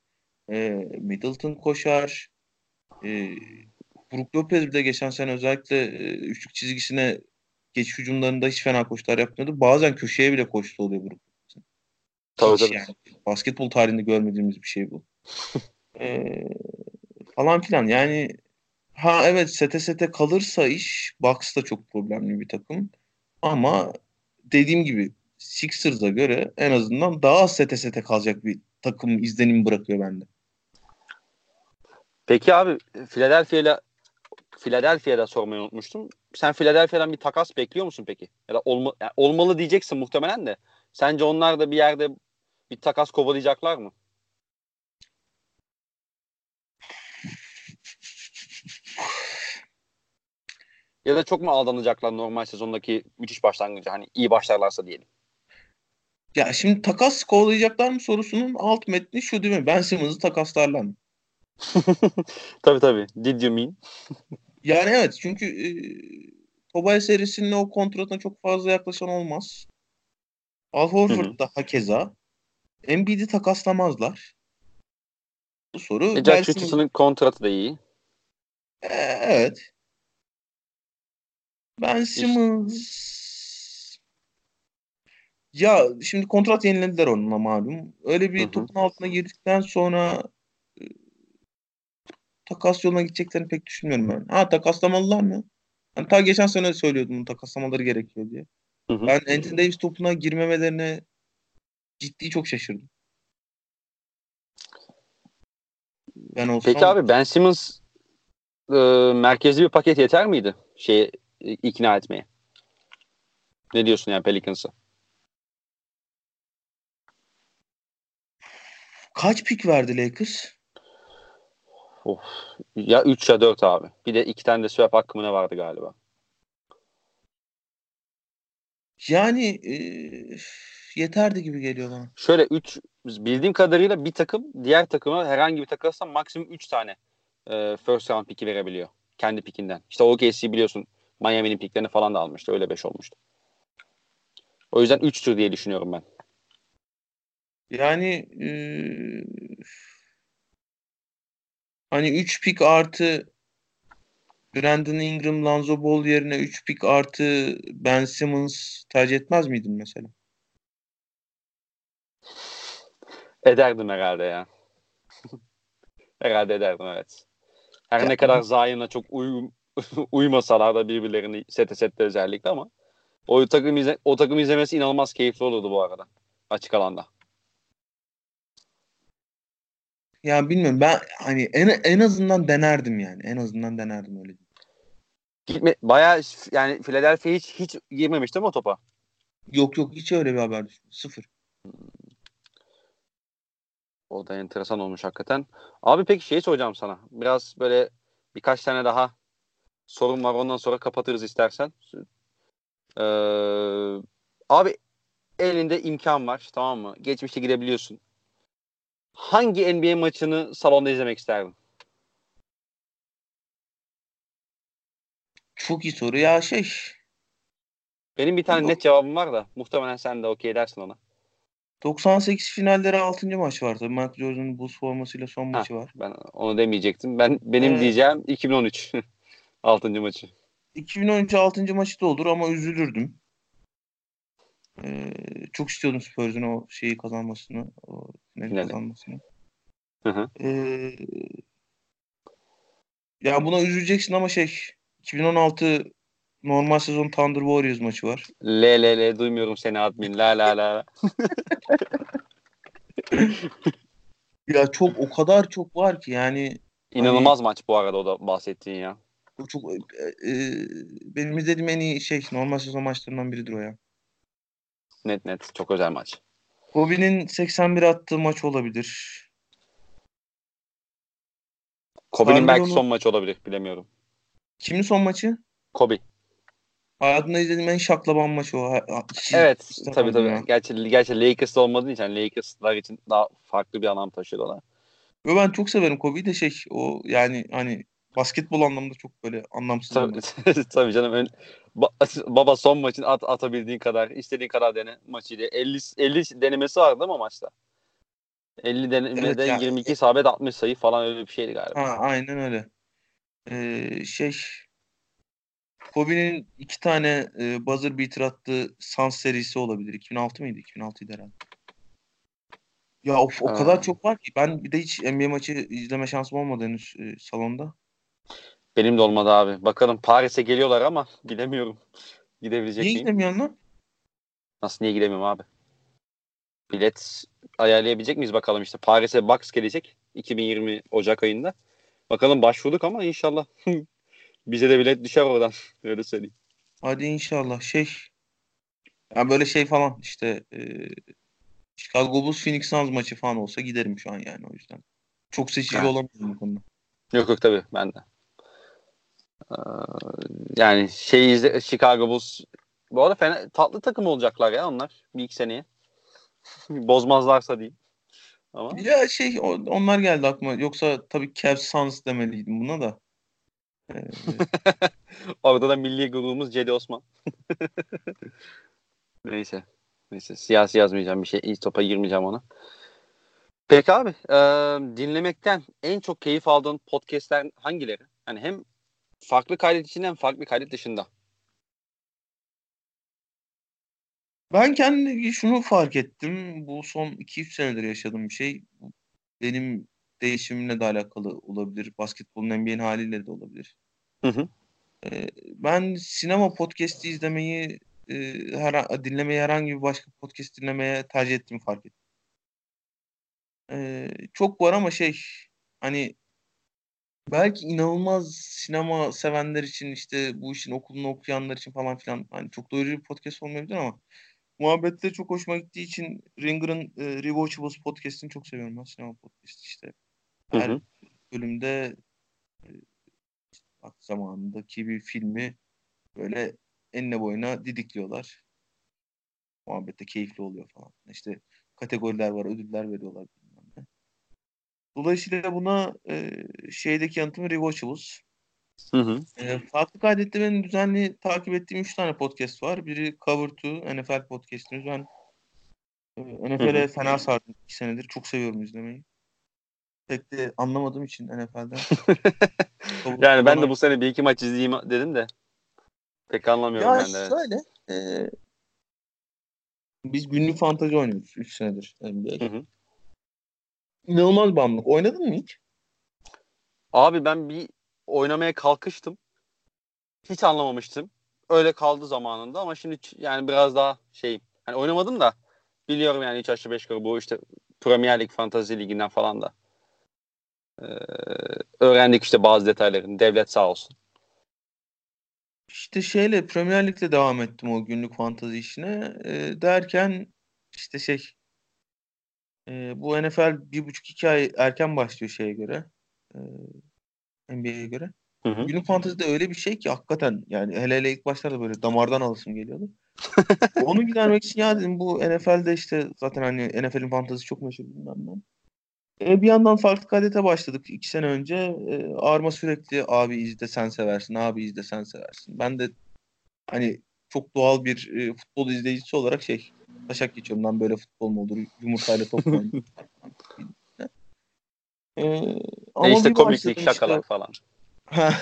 B: e, Middleton koşar. E, Brook Lopez bir de geçen sene özellikle e, üçlük çizgisine geçiş hücumlarında hiç fena koşular yapmıyordu. Bazen köşeye bile koştu oluyor Brook
A: Tabii,
B: Hiç
A: tabii.
B: yani. Basketbol tarihinde görmediğimiz bir şey bu. [laughs] Ee, falan filan. Yani ha evet sete sete kalırsa iş Bucks da çok problemli bir takım. Ama dediğim gibi Sixers'a göre en azından daha az sete sete kalacak bir takım izlenimi bırakıyor bende.
A: Peki abi Philadelphia'yla Philadelphia'da sormayı unutmuştum. Sen Philadelphia'dan bir takas bekliyor musun peki? Ya da olma, yani olmalı diyeceksin muhtemelen de. Sence onlar da bir yerde bir takas kovalayacaklar mı? Ya da çok mu aldanacaklar normal sezondaki müthiş başlangıcı? Hani iyi başlarlarsa diyelim.
B: Ya şimdi takas kovalayacaklar mı sorusunun alt metni şu değil mi? Ben Simmons'ı takaslarlar mı? [laughs]
A: tabii tabii. Did you mean?
B: Yani evet çünkü e, Tobias serisinin o kontratına çok fazla yaklaşan olmaz. Al Horford da hakeza. Embiid'i takaslamazlar. Bu soru
A: E, Jack Richardson'ın kontratı da iyi.
B: E, evet. Ben Simmons ya şimdi kontrat yenilediler onunla malum. Öyle bir
A: Hı hı.
B: topun altına girdikten sonra e, takas yoluna gideceklerini pek düşünmüyorum ben. Ha takaslamalılar mı? Yani ta geçen sene söylüyordum bunu takaslamaları gerekiyor diye.
A: Hı hı.
B: Ben Anthony Davis topuna girmemelerine ciddi çok şaşırdım. Ben olsam
A: Peki abi Ben Simmons e, merkezli bir paket yeter miydi? Şey ikna etmeye. Ne diyorsun yani Pelicans'a?
B: kaç pik verdi Lakers?
A: Of. Ya 3 ya 4 abi. Bir de iki tane de swap hakkı mı ne vardı galiba.
B: Yani e, yeterdi gibi geliyor bana.
A: Şöyle 3 bildiğim kadarıyla bir takım diğer takıma herhangi bir takasla maksimum 3 tane e, first round piki verebiliyor. Kendi pikinden. İşte OKC biliyorsun Miami'nin piklerini falan da almıştı. Öyle 5 olmuştu. O yüzden 3'tür diye düşünüyorum ben.
B: Yani e, hani 3 pik artı Brandon Ingram, Lonzo Ball yerine 3 pik artı Ben Simmons tercih etmez miydin mesela?
A: Ederdim herhalde ya. [laughs] herhalde ederdim evet. Her
B: Ya-
A: ne kadar Zion'la çok uyum, [laughs] uymasalar da birbirlerini sete sette özellikle ama o takım izle, o takım izlemesi inanılmaz keyifli olurdu bu arada. Açık alanda.
B: Ya bilmiyorum ben hani en, en azından denerdim yani. En azından denerdim öyle.
A: Gitme bayağı yani Philadelphia hiç hiç girmemiş değil mi o topa?
B: Yok yok hiç öyle bir haber düşmedi. Sıfır.
A: O da enteresan olmuş hakikaten. Abi peki şey soracağım sana. Biraz böyle birkaç tane daha sorun var. Ondan sonra kapatırız istersen. Ee, abi elinde imkan var. Tamam mı? Geçmişte gidebiliyorsun. Hangi NBA maçını salonda izlemek isterdin?
B: Çok iyi soru ya şey.
A: Benim bir tane net cevabım var da muhtemelen sen de okey dersin ona.
B: 98 finalleri 6. maç var tabii. Michael Jordan'ın buz formasıyla son maçı var.
A: Ben onu demeyecektim. Ben benim
B: Evet.
A: diyeceğim 2013 6. [laughs] maçı.
B: 2013 6. maçı da olur ama üzülürdüm. Ee, çok istiyordum Spurs'un o şeyi kazanmasını. O finali
A: Finali.
B: kazanmasını.
A: Hı hı.
B: Ee, ya buna üzüleceksin ama şey 2016 normal sezon Thunder Warriors maçı var.
A: L L L duymuyorum seni admin. La la la. [laughs]
B: Ya çok o kadar çok var ki yani
A: İnanılmaz maç bu arada o da bahsettiğin ya.
B: çok e, e, benim izlediğim en iyi şey normal sezon maçlarından biridir o ya.
A: Net net. Çok özel maç.
B: Kobe'nin 81 attığı maç olabilir.
A: Kobe'nin belki son maçı olabilir. Bilemiyorum.
B: Kimin son maçı?
A: Kobe.
B: Hayatımda izlediğim en şaklaban maçı o. Hiç
A: Evet.
B: istemem
A: Tabii tabii.
B: ya.
A: Gerçi, gerçi Lakers'ta olmadığı için yani Lakers'lar için daha farklı bir anlam taşıyordu ona.
B: Ve ben çok severim Kobe'yi de şey o yani hani basketbol anlamda çok böyle anlamsız.
A: Tabii, [laughs] tabii canım. Ön, ba- [laughs] baba son maçın at, atabildiğin kadar, istediğin kadar dene maçıydı. 50 50 denemesi vardı değil mi maçta? 50 denemede
B: Evet ya.
A: 22 isabet 60 sayı falan öyle bir şeydi galiba.
B: Ha aynen öyle. Ee, şey Kobe'nin iki tane e, buzzer beater attığı Suns serisi olabilir. 2006 mıydı? 2006'ydı herhalde. Ya of, o
A: Aa.
B: kadar çok var ki. Ben bir de hiç NBA maçı izleme şansım olmadı henüz e, salonda.
A: Benim de olmadı abi. Bakalım Paris'e geliyorlar ama gidemiyorum. Gidebilecek
B: Niye
A: miyim?
B: gidemiyorsun lan?
A: Nasıl niye gidemiyorum abi? Bilet ayarlayabilecek miyiz bakalım işte. Paris'e Bucks gelecek 2020 Ocak ayında. Bakalım başvurduk ama inşallah [laughs] bize de bilet düşer oradan. [laughs] Öyle söyleyeyim.
B: Hadi inşallah. Şey ya böyle şey falan işte e, Chicago Bulls Phoenix Suns maçı falan olsa giderim şu an yani o yüzden. Çok seçici olamıyorum bu konuda.
A: Yok yok tabii ben de. Ee, yani şey izle, Chicago Bulls bu arada fena, tatlı takım olacaklar ya onlar bir iki seneye. [laughs] Bozmazlarsa diyeyim. Ama
B: Ya şey onlar geldi aklıma. Yoksa tabii Cavs Suns demeliydim buna da. Ee, [laughs]
A: orada da milli gururumuz Cedi Osman. [laughs] Neyse. Neyse siyasi yazmayacağım bir şey. İyi topa girmeyeceğim ona. Peki abi e, dinlemekten en çok keyif aldığın podcastler hangileri? Yani hem farklı kaydet içinde hem farklı kaydet dışında.
B: Ben kendi şunu fark ettim. Bu son 2-3 senedir yaşadığım bir şey. Benim değişimimle de alakalı olabilir. Basketbolun NBA'nin haliyle de olabilir.
A: Hı hı.
B: Ee, ben sinema podcast'i izlemeyi e, her, dinlemeyi herhangi bir başka podcast dinlemeye tercih ettiğimi fark ettim. Ee, çok var ama şey hani belki inanılmaz sinema sevenler için işte bu işin okulunu okuyanlar için falan filan hani çok doyurucu bir podcast olmayabilir ama muhabbetleri çok hoşuma gittiği için Ringer'ın e, Rewatchables podcast'ini çok seviyorum ben sinema podcast işte.
A: Hı
B: Her
A: hı.
B: bölümde e, zamanındaki bir filmi böyle enine boyuna didikliyorlar. Muhabbette keyifli oluyor falan. İşte kategoriler var, ödüller veriyorlar. Dolayısıyla buna e, şeydeki yanıtım Rewatchables.
A: Hı hı.
B: E, farklı kaydette benim düzenli takip ettiğim 3 tane podcast var. Biri Cover 2, NFL podcastimiz. Ben e, NFL'e fena sardım 2 senedir. Çok seviyorum izlemeyi. Pek de anlamadığım için NFL'den. [laughs]
A: yani ben de bu sene bir iki maç izleyeyim dedim de pek anlamıyorum
B: Ya
A: ben de. evet.
B: şöyle e, biz günlük fantazi oynuyoruz 3 senedir NBA.
A: Hı hı.
B: İnanılmaz bağımlılık. Oynadın mı hiç?
A: Abi ben bir oynamaya kalkıştım. Hiç anlamamıştım. Öyle kaldı zamanında ama şimdi yani biraz daha şey hani oynamadım da biliyorum yani 3 aşağı 5 yukarı bu işte Premier Lig Fantasy Ligi'nden falan da ee, öğrendik işte bazı detaylarını. Devlet sağ olsun.
B: İşte şeyle Premier Lig'le devam ettim o günlük fantazi işine. E, derken işte şey e, bu NFL bir buçuk iki ay erken başlıyor şeye göre. E, NBA'ye göre.
A: Hı hı.
B: Günlük fantezide öyle bir şey ki hakikaten yani hele hele ilk başlarda böyle damardan alasım geliyordu. [laughs] Onu gidermek için ya dedim bu NFL'de işte zaten hani NFL'in fantezisi çok meşhur bilmem ne. E, bir yandan farklı kadete başladık iki sene önce. E, Arma sürekli abi izle sen seversin, abi izle sen seversin. Ben de hani çok doğal bir e, futbol izleyicisi olarak şey taşak geçiyorum lan böyle futbol mu olur yumurtayla top mu oynanır? [laughs] e, ama
A: E işte komiklik,
B: başladım
A: şakalar
B: işte-
A: falan. [laughs]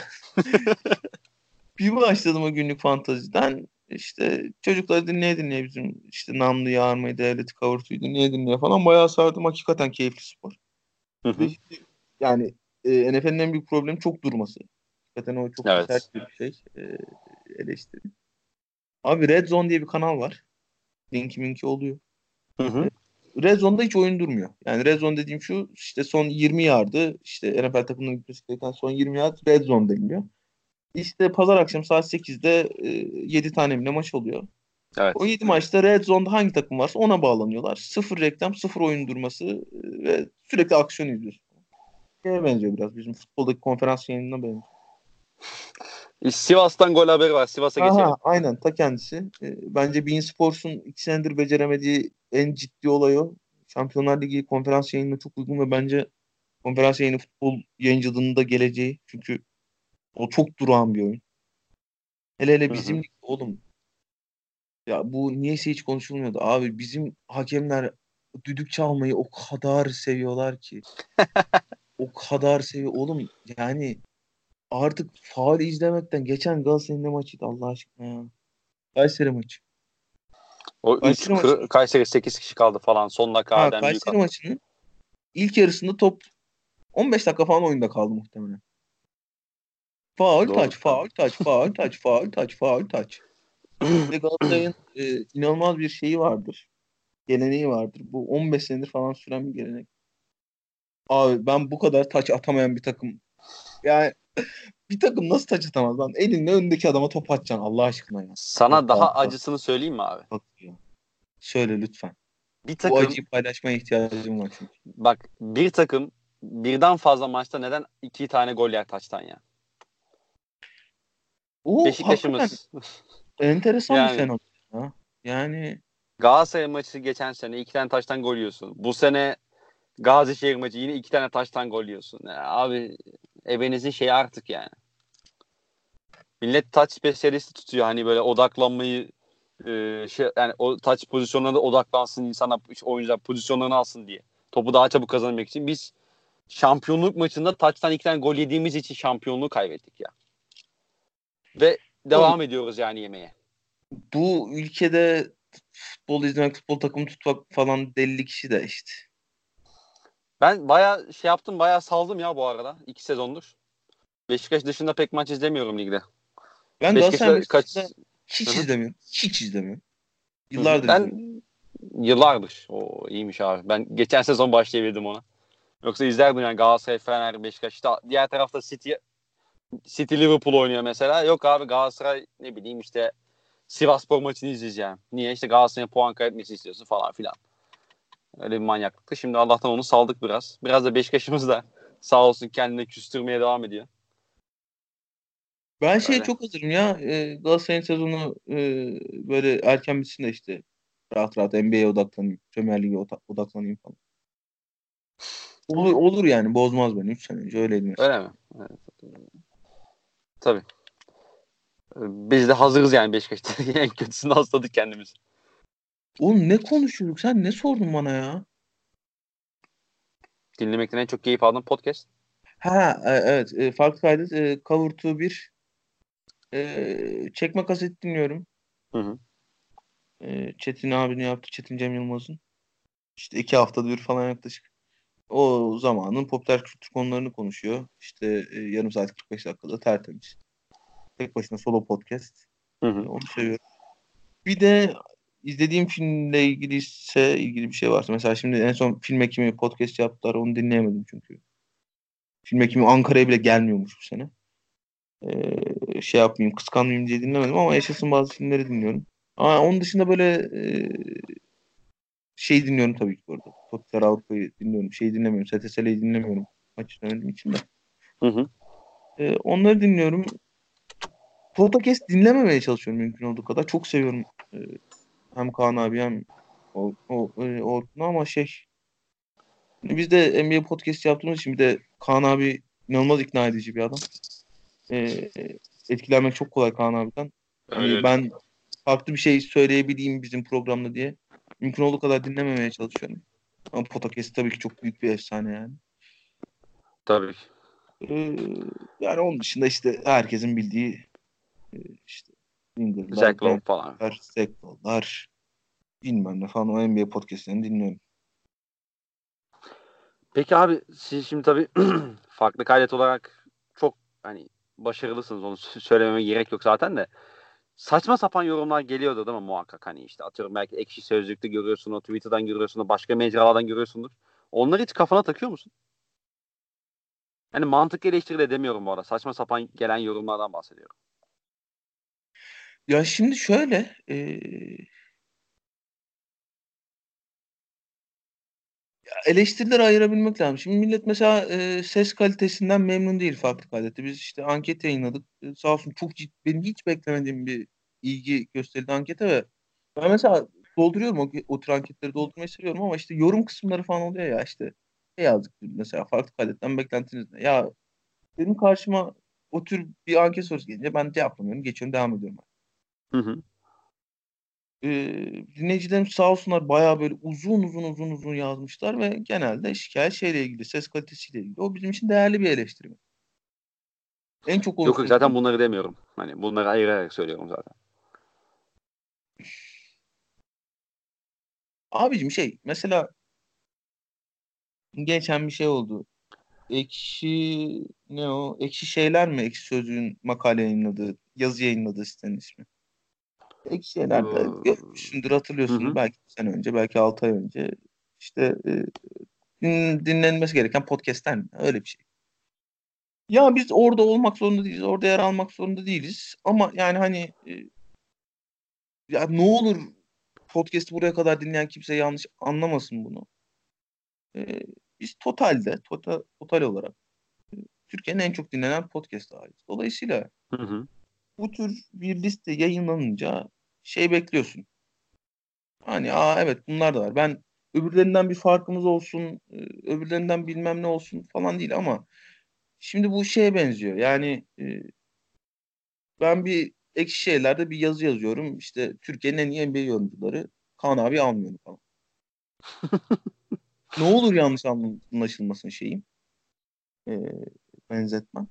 B: bir başladım o günlük fantaziden. İşte çocukları dinleye dinleye bizim işte Namlı Yağarmayı, Devleti Kavurtu'yu dinleye dinleye falan bayağı sardım. Hakikaten keyifli spor.
A: Hı
B: yani e, NFL'in en büyük problemi çok durması. Hakikaten o çok
A: Evet.
B: sert bir şey. E, eleştiri. Abi Red Zone diye bir kanal var. Linki minki oluyor.
A: Hı hı.
B: Red Zone'da hiç oyun durmuyor. Yani Red Zone dediğim şu işte son 20 yardı işte NFL takımının gitmesi gereken son 20 yard Red Zone deniliyor. İşte pazar akşam saat 8'de e, 7 tane mi ne maç oluyor.
A: Evet.
B: O 7 maçta Red Zone'da hangi takım varsa ona bağlanıyorlar. Sıfır reklam, sıfır oyun durması e, ve sürekli aksiyon izliyorsun. Şeye benziyor biraz bizim futboldaki konferans yayınına benziyor. [laughs]
A: Sivas'tan gol haberi var. Sivas'a geçelim.
B: Aynen ta kendisi. E, bence Bein Sports'un iki senedir beceremediği en ciddi olay o. Şampiyonlar Ligi konferans yayınına çok uygun ve bence konferans yayını futbol yayıncılığının da geleceği. Çünkü o çok durağan bir oyun. Hele hele bizim lig- oğlum ya bu niyeyse hiç konuşulmuyordu. Abi bizim hakemler düdük çalmayı o kadar seviyorlar ki. [laughs] o kadar seviyor. Oğlum yani artık faul izlemekten geçen Galatasaray'ın maçıydı Allah aşkına ya. Kayseri maçı.
A: O 3
B: Kayseri maçı-
A: Kayseri 8 kişi kaldı falan. Son
B: Ha,
A: dakikadan büyük
B: Kayseri maçının ilk yarısında top 15 dakika falan oyunda kaldı muhtemelen. Faul taç, faul taç, faul taç, faul taç, faul taç. [clears throat] Galatasaray'ın e, inanılmaz bir şeyi vardır. Geleneği vardır. Bu 15 senedir falan süren bir gelenek. Abi ben bu kadar taç atamayan bir takım. Yani bir takım nasıl taç atamaz lan? Elinle önündeki adama top atacaksın Allah aşkına ya.
A: Sana
B: Yok,
A: daha
B: yok.
A: acısını söyleyeyim mi abi?
B: Söyle lütfen.
A: Bir
B: Bu
A: takım
B: acıyı paylaşmaya ihtiyacım var çünkü.
A: bak bir takım birden fazla maçta neden iki tane gol yer taçtan ya?
B: O hakikaten
A: Beşiktaş'ımız
B: enteresan
A: Yani.
B: bir fenomen. Ya. Yani
A: Galatasaray maçı geçen sene iki tane taştan gol yiyorsun. Bu sene Gazişehir maçı yine iki tane taştan gol yiyorsun. Ya abi ebenizin şeyi artık yani. Millet taç spesiyalisti tutuyor hani böyle odaklanmayı e, şey yani o taç pozisyonlarında odaklansın insana oyuncular pozisyonlarını alsın diye. Topu daha çabuk kazanmak için biz şampiyonluk maçında taçtan iki tane gol yediğimiz için şampiyonluğu kaybettik ya. Ve devam ediyoruz yani yemeğe.
B: bu ülkede futbol izlemek, futbol takımı tutmak falan deli kişi de işte.
A: Ben bayağı şey yaptım bayağı saldım ya bu arada. iki sezondur. Beşiktaş dışında pek maç izlemiyorum ligde.
B: Ben
A: Beşiktaş'ta kaç...
B: hiç izlemiyorum. Hiç izlemiyorum. Yıllardır
A: ben
B: izlemiyorum.
A: yıllardır. O iyiymiş abi. Ben geçen sezon başlayabildim ona. Yoksa izlerdim yani Galatasaray, Fener, Beşiktaş. İşte diğer tarafta City City Liverpool oynuyor mesela. Yok abi Galatasaray ne bileyim işte Sivasspor maçını izleyeceğim. Niye? İşte Galatasaray'ın puan kaybetmesi istiyorsun falan filan. Öyle bir manyaklıktı. Şimdi Allah'tan onu saldık biraz. Biraz da Beşiktaş'ımız da sağ olsun kendine küstürmeye devam ediyor.
B: Ben şey
A: Öyle.
B: çok hazırım ya. E, Galatasaray'ın sezonu e, böyle erken bitsin de işte rahat rahat NBA'ye odaklanayım. Premier Lig'e oda- odaklanayım falan. Olur, olur yani bozmaz beni. 3 sene önce öyleydi mesela.
A: Öyle mi? Evet. Tabii. Biz de hazırız yani Beşiktaş'ta. [laughs] en kötüsünü hastadık kendimizi.
B: Oğlum ne konuşuyorduk? Sen ne sordun bana ya?
A: Dinlemekten en çok keyif aldığım podcast.
B: Ha e, evet. E, farklı kaydet. E, Cover to 1 e, çekme kaset dinliyorum.
A: Hı hı.
B: E, Çetin abinin yaptı. Çetin Cem Yılmaz'ın. İşte iki haftada bir falan yaklaşık. O zamanın popüler kültür konularını konuşuyor. İşte e, yarım saat 45 dakikada tertemiz. Tek başına solo podcast.
A: Hı hı.
B: Onu seviyorum. Bir de izlediğim filmle ilgili ise ilgili bir şey varsa. Mesela şimdi en son film ekimi podcast yaptılar. Onu dinleyemedim çünkü. Film ekimi Ankara'ya bile gelmiyormuş bu sene. Ee, şey yapmayayım, kıskanmayayım diye dinlemedim ama yaşasın bazı filmleri dinliyorum. Ama onun dışında böyle e, şey dinliyorum tabii ki bu arada. Popüler Avrupa'yı dinliyorum. Şey dinlemiyorum. STSL'yi dinlemiyorum. Maç izlemediğim için de.
A: Hı hı.
B: Ee, onları dinliyorum. Podcast dinlememeye çalışıyorum mümkün olduğu kadar. Çok seviyorum e, hem Kaan abi hem o, o, e, ama şey biz de NBA podcast yaptığımız için bir de Kaan abi inanılmaz ikna edici bir adam. Ee, etkilenmek çok kolay Kaan abiden. Hani
A: Öyle.
B: ben farklı bir şey söyleyebileyim bizim programda diye mümkün olduğu kadar dinlememeye çalışıyorum. Ama podcast tabii ki çok büyük bir efsane yani.
A: Tabii.
B: Ee, yani onun dışında işte herkesin bildiği e, işte Ingram'lar,
A: Jack Lowe falan.
B: Zach Lowe'lar, bilmem ne falan o NBA podcastlerini dinliyorum.
A: Peki abi siz şimdi tabii [clears throat] farklı kaydet olarak çok hani başarılısınız onu sö- söylememe gerek yok zaten de. Saçma sapan yorumlar geliyordu değil mi muhakkak hani işte atıyorum belki ekşi sözlükte görüyorsun o Twitter'dan görüyorsun başka mecralardan görüyorsundur. Onları hiç kafana takıyor musun? Yani mantık eleştiri de demiyorum bu arada. Saçma sapan gelen yorumlardan bahsediyorum.
B: Ya şimdi şöyle e, eleştirileri ayırabilmek lazım. Şimdi millet mesela e, ses kalitesinden memnun değil farklı kalitede. Biz işte anket yayınladık. E, sağ olsun çok ciddi, benim hiç beklemediğim bir ilgi gösterildi ankete ve ben mesela dolduruyorum o, o tür anketleri doldurmayı seviyorum ama işte yorum kısımları falan oluyor ya işte ne yazdık mesela farklı kaliteden beklentiniz ne? Ya benim karşıma o tür bir anket sorusu gelince ben cevaplamıyorum geçiyorum devam ediyorum.
A: Hı hı.
B: e, dinleyicilerim sağ olsunlar bayağı böyle uzun uzun uzun uzun yazmışlar ve genelde şikayet şeyle ilgili, ses kalitesiyle ilgili. O bizim için değerli bir eleştiri. En çok
A: Yok zaten bunları demiyorum. Hani bunları ayırarak söylüyorum zaten.
B: Abicim şey mesela geçen bir şey oldu. Ekşi ne o? Ekşi şeyler mi? Ekşi Sözlüğün makale yayınladığı, yazı yayınladığı sitenin ismi. Ekşi şeylerde
A: Ee,
B: görmüşsündür hatırlıyorsunuz.
A: hı hı.
B: Belki sene önce, belki 6 ay önce. İşte e, din- dinlenmesi gereken podcastler mi? Öyle bir şey. Ya biz orada olmak zorunda değiliz. Orada yer almak zorunda değiliz. Ama yani hani e, ya ne olur podcast'i buraya kadar dinleyen kimse yanlış anlamasın bunu. E, biz totalde, total, total olarak e, Türkiye'nin en çok dinlenen podcast'a ait. Dolayısıyla
A: Hı hı.
B: Bu tür bir liste yayınlanınca şey bekliyorsun. Hani aa evet bunlar da var. Ben öbürlerinden bir farkımız olsun, e, öbürlerinden bilmem ne olsun falan değil ama şimdi bu şeye benziyor. Yani e, ben bir ekşi şeylerde bir yazı yazıyorum. İşte Türkiye'nin en iyi NBA yorumcuları Kaan abi almıyorum falan. [laughs] Ne olur yanlış anlaşılmasın şeyim. E, benzetmem.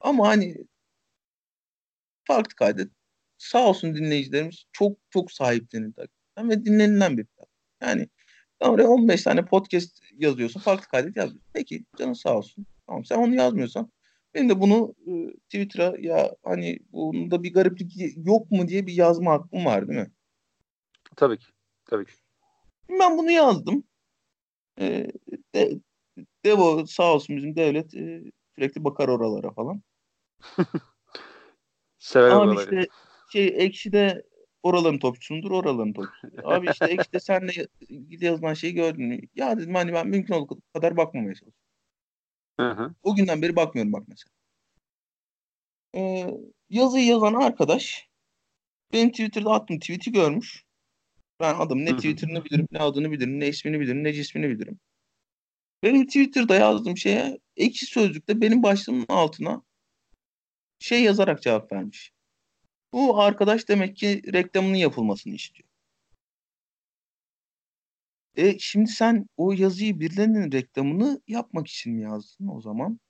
B: Ama hani farklı kaydet. Sağ olsun dinleyicilerimiz çok çok sahiplenildi hakikaten ve dinlenilen bir platform. Yani sen oraya 15 tane podcast yazıyorsun, farklı kaydet yazıyorsun. Peki canın sağ olsun. Tamam sen onu yazmıyorsan benim de bunu e, Twitter'a ya hani bunda bir gariplik yok mu diye bir yazma hakkım var değil mi?
A: Tabii ki. Tabii ki.
B: Ben bunu yazdım. E, de, Devo sağ olsun bizim devlet e, sürekli bakar oralara falan. [laughs]
A: Severim
B: Abi
A: buraları.
B: işte şey Ekşi'de oraların topçusundur, oraların topçusudur. Abi işte [laughs] Ekşi'de senle ilgili yazılan şeyi gördün mü? Ya dedim hani ben mümkün olduğu kadar bakmamaya çalışıyorum.
A: Hı hı.
B: O günden beri bakmıyorum bak mesela. Ee, yazıyı yazan arkadaş benim Twitter'da attığım tweet'i görmüş. Ben adamın ne. Twitter'ını bilirim, ne adını bilirim, ne ismini bilirim, ne cismini bilirim. Benim Twitter'da yazdığım şeye ekşi sözlükte benim başlığımın altına şey yazarak cevap vermiş. Bu arkadaş demek ki reklamının yapılmasını istiyor. E şimdi sen o yazıyı birilerinin reklamını yapmak için mi yazdın o zaman?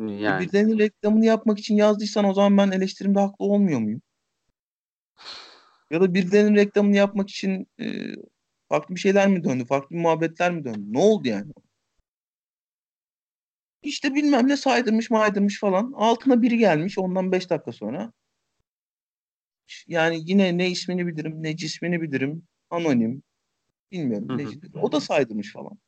B: E
A: Yani
B: birilerinin reklamını yapmak için yazdıysan o zaman ben eleştirimde haklı olmuyor muyum? Ya da birilerinin reklamını yapmak için e, farklı bir şeyler mi döndü? Farklı muhabbetler mi döndü? Ne oldu yani? İşte bilmem ne saydırmış maydırmış falan. Altına biri gelmiş ondan 5 dakika sonra. Yani yine ne ismini bilirim ne cismini bilirim. Anonim. Bilmiyorum
A: Hı hı.
B: O da saydırmış falan.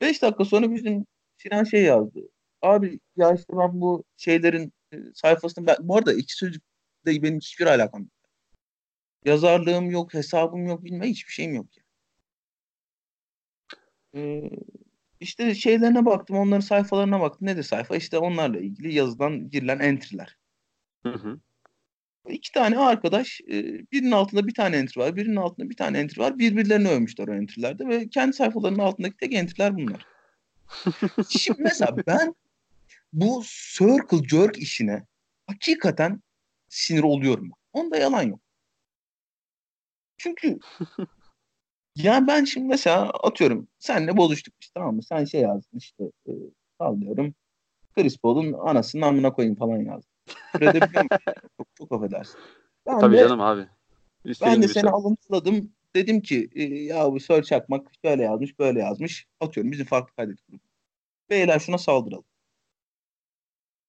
B: 5 dakika sonra bizim Sinan şey yazdı. Abi ya işte ben bu şeylerin e, sayfasını ben, bu arada iki sözcükle benim hiçbir alakam yok. Yazarlığım yok, hesabım yok, bilmem hiçbir şeyim yok. Yani. Ee, işte şeylerine baktım, onların sayfalarına baktım. Nedir sayfa? İşte onlarla ilgili yazılan, girilen entry'ler.
A: hı hı.
B: İki tane arkadaş, e, birinin altında bir tane entry var, birinin altında bir tane entry var. Birbirlerini övmüşler o entry'lerde ve kendi sayfalarının altındaki tek entry'ler bunlar. [laughs] Şimdi mesela ben bu circle jerk işine hakikaten sinir oluyorum. Onda yalan yok. Çünkü [laughs] ya ben şimdi mesela atıyorum senle bozuştuk işte tamam mı? Sen şey yazdın işte e, sallıyorum. Chris Paul'un anasının amına koyayım falan yazdın. Musun? [laughs] çok, çok affedersin. Ben
A: Tabii
B: de,
A: canım abi. İstediğin
B: ben de seni
A: söyle.
B: alıntıladım. Dedim ki e, ya bu Sör Çakmak şöyle yazmış böyle yazmış. Atıyorum bizim farklı kaydet grubu. Beyler şuna saldıralım.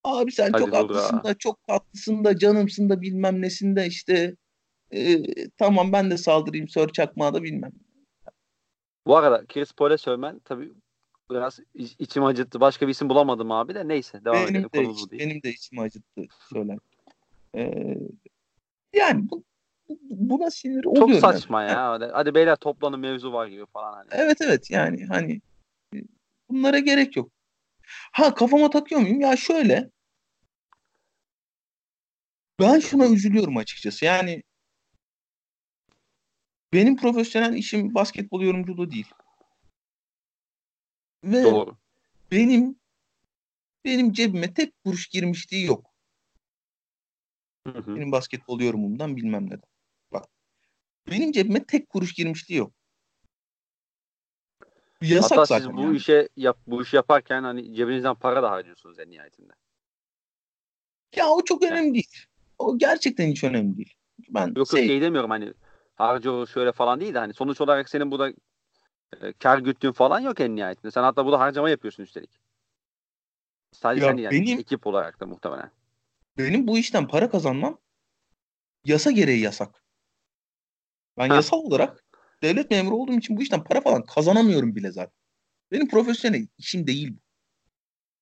B: Abi sen
A: Hadi
B: çok haklısın
A: ha.
B: da çok tatlısın da canımsın da bilmem nesin de işte e, tamam ben de saldırayım Sör Çakmak'a da bilmem.
A: Bu arada Chris Paul'e sövmen tabii biraz iç- içimi acıttı. Başka bir isim bulamadım abi de neyse devam
B: Benim
A: edelim.
B: de iç- benim de içimi acıttı söyler. Ee, yani bu, bu- buna sinir
A: Çok
B: oluyorum. yani.
A: saçma ya. Hadi, hadi beyler toplanın mevzu var gibi falan hani.
B: Evet evet yani hani e, bunlara gerek yok. Ha kafama takıyor muyum? Ya şöyle ben şuna üzülüyorum açıkçası. Yani benim profesyonel işim basketbol yorumculuğu değil. Ve
A: Doğru.
B: benim benim cebime tek kuruş girmişliği yok.
A: Hı hı.
B: Benim basketbol yorumumdan bilmem neden. Bak. Benim cebime tek kuruş girmişliği yok. Yasak
A: Hatta
B: zaten
A: siz bu
B: yani.
A: işe yap bu işi yaparken hani cebinizden para da harcıyorsunuz en nihayetinde.
B: Ya o çok önemli değil. O gerçekten hiç önemli değil. Ben
A: Yok yok şey demiyorum hani harcı şöyle falan değil de hani sonuç olarak senin burada e, kar güttüğün falan yok en nihayetinde. Sen hatta burada harcama yapıyorsun üstelik. Sadece
B: Ya
A: sen yani
B: benim-
A: ekip olarak da muhtemelen.
B: benim bu işten para kazanmam yasa gereği yasak. Ben
A: Ha.
B: yasal olarak devlet memuru olduğum için bu işten para falan kazanamıyorum bile zaten. Benim profesyonel işim değil bu.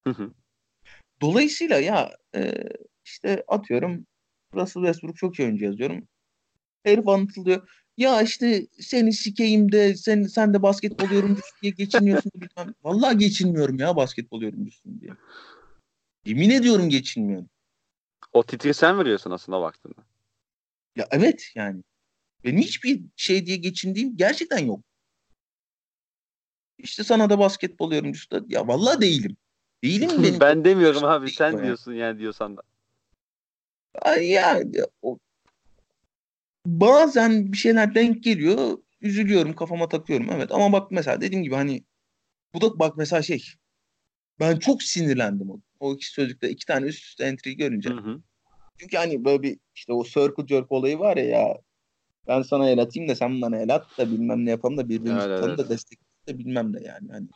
A: Hı hı.
B: Dolayısıyla ya e, işte atıyorum Russell Westbrook çok iyi oyuncu yazıyorum. Herif anlatılıyor. Ya işte seni sikeyim de sen, sen de basketbol yorumcusu diye geçiniyorsun bilmem. Vallahi geçinmiyorum ya basketbol yorumcusun diye. Yemin ediyorum geçinmiyorum.
A: O titri sen veriyorsun aslında baktığında.
B: Ya evet yani. Benim hiçbir şey diye geçindiğim gerçekten yok. İşte sana da basketbol yorumcusu da ya vallahi değilim. Değilim [laughs] benim.
A: ben demiyorum abi sen diyorsun yani diyorsan da.
B: Ay ya, ya o- bazen bir şeyler denk geliyor. Üzülüyorum, kafama takıyorum. Evet ama bak mesela dediğim gibi hani bu da bak mesela şey ben çok sinirlendim o, o iki sözlükte iki tane üst üste entry görünce.
A: Hı hı.
B: Çünkü hani böyle bir işte o circle jerk olayı var ya ya ben sana el atayım da sen bana el at da bilmem ne yapalım da birbirimizi
A: Evet,
B: tanı
A: evet.
B: da destekleyelim de bilmem ne yani. Hani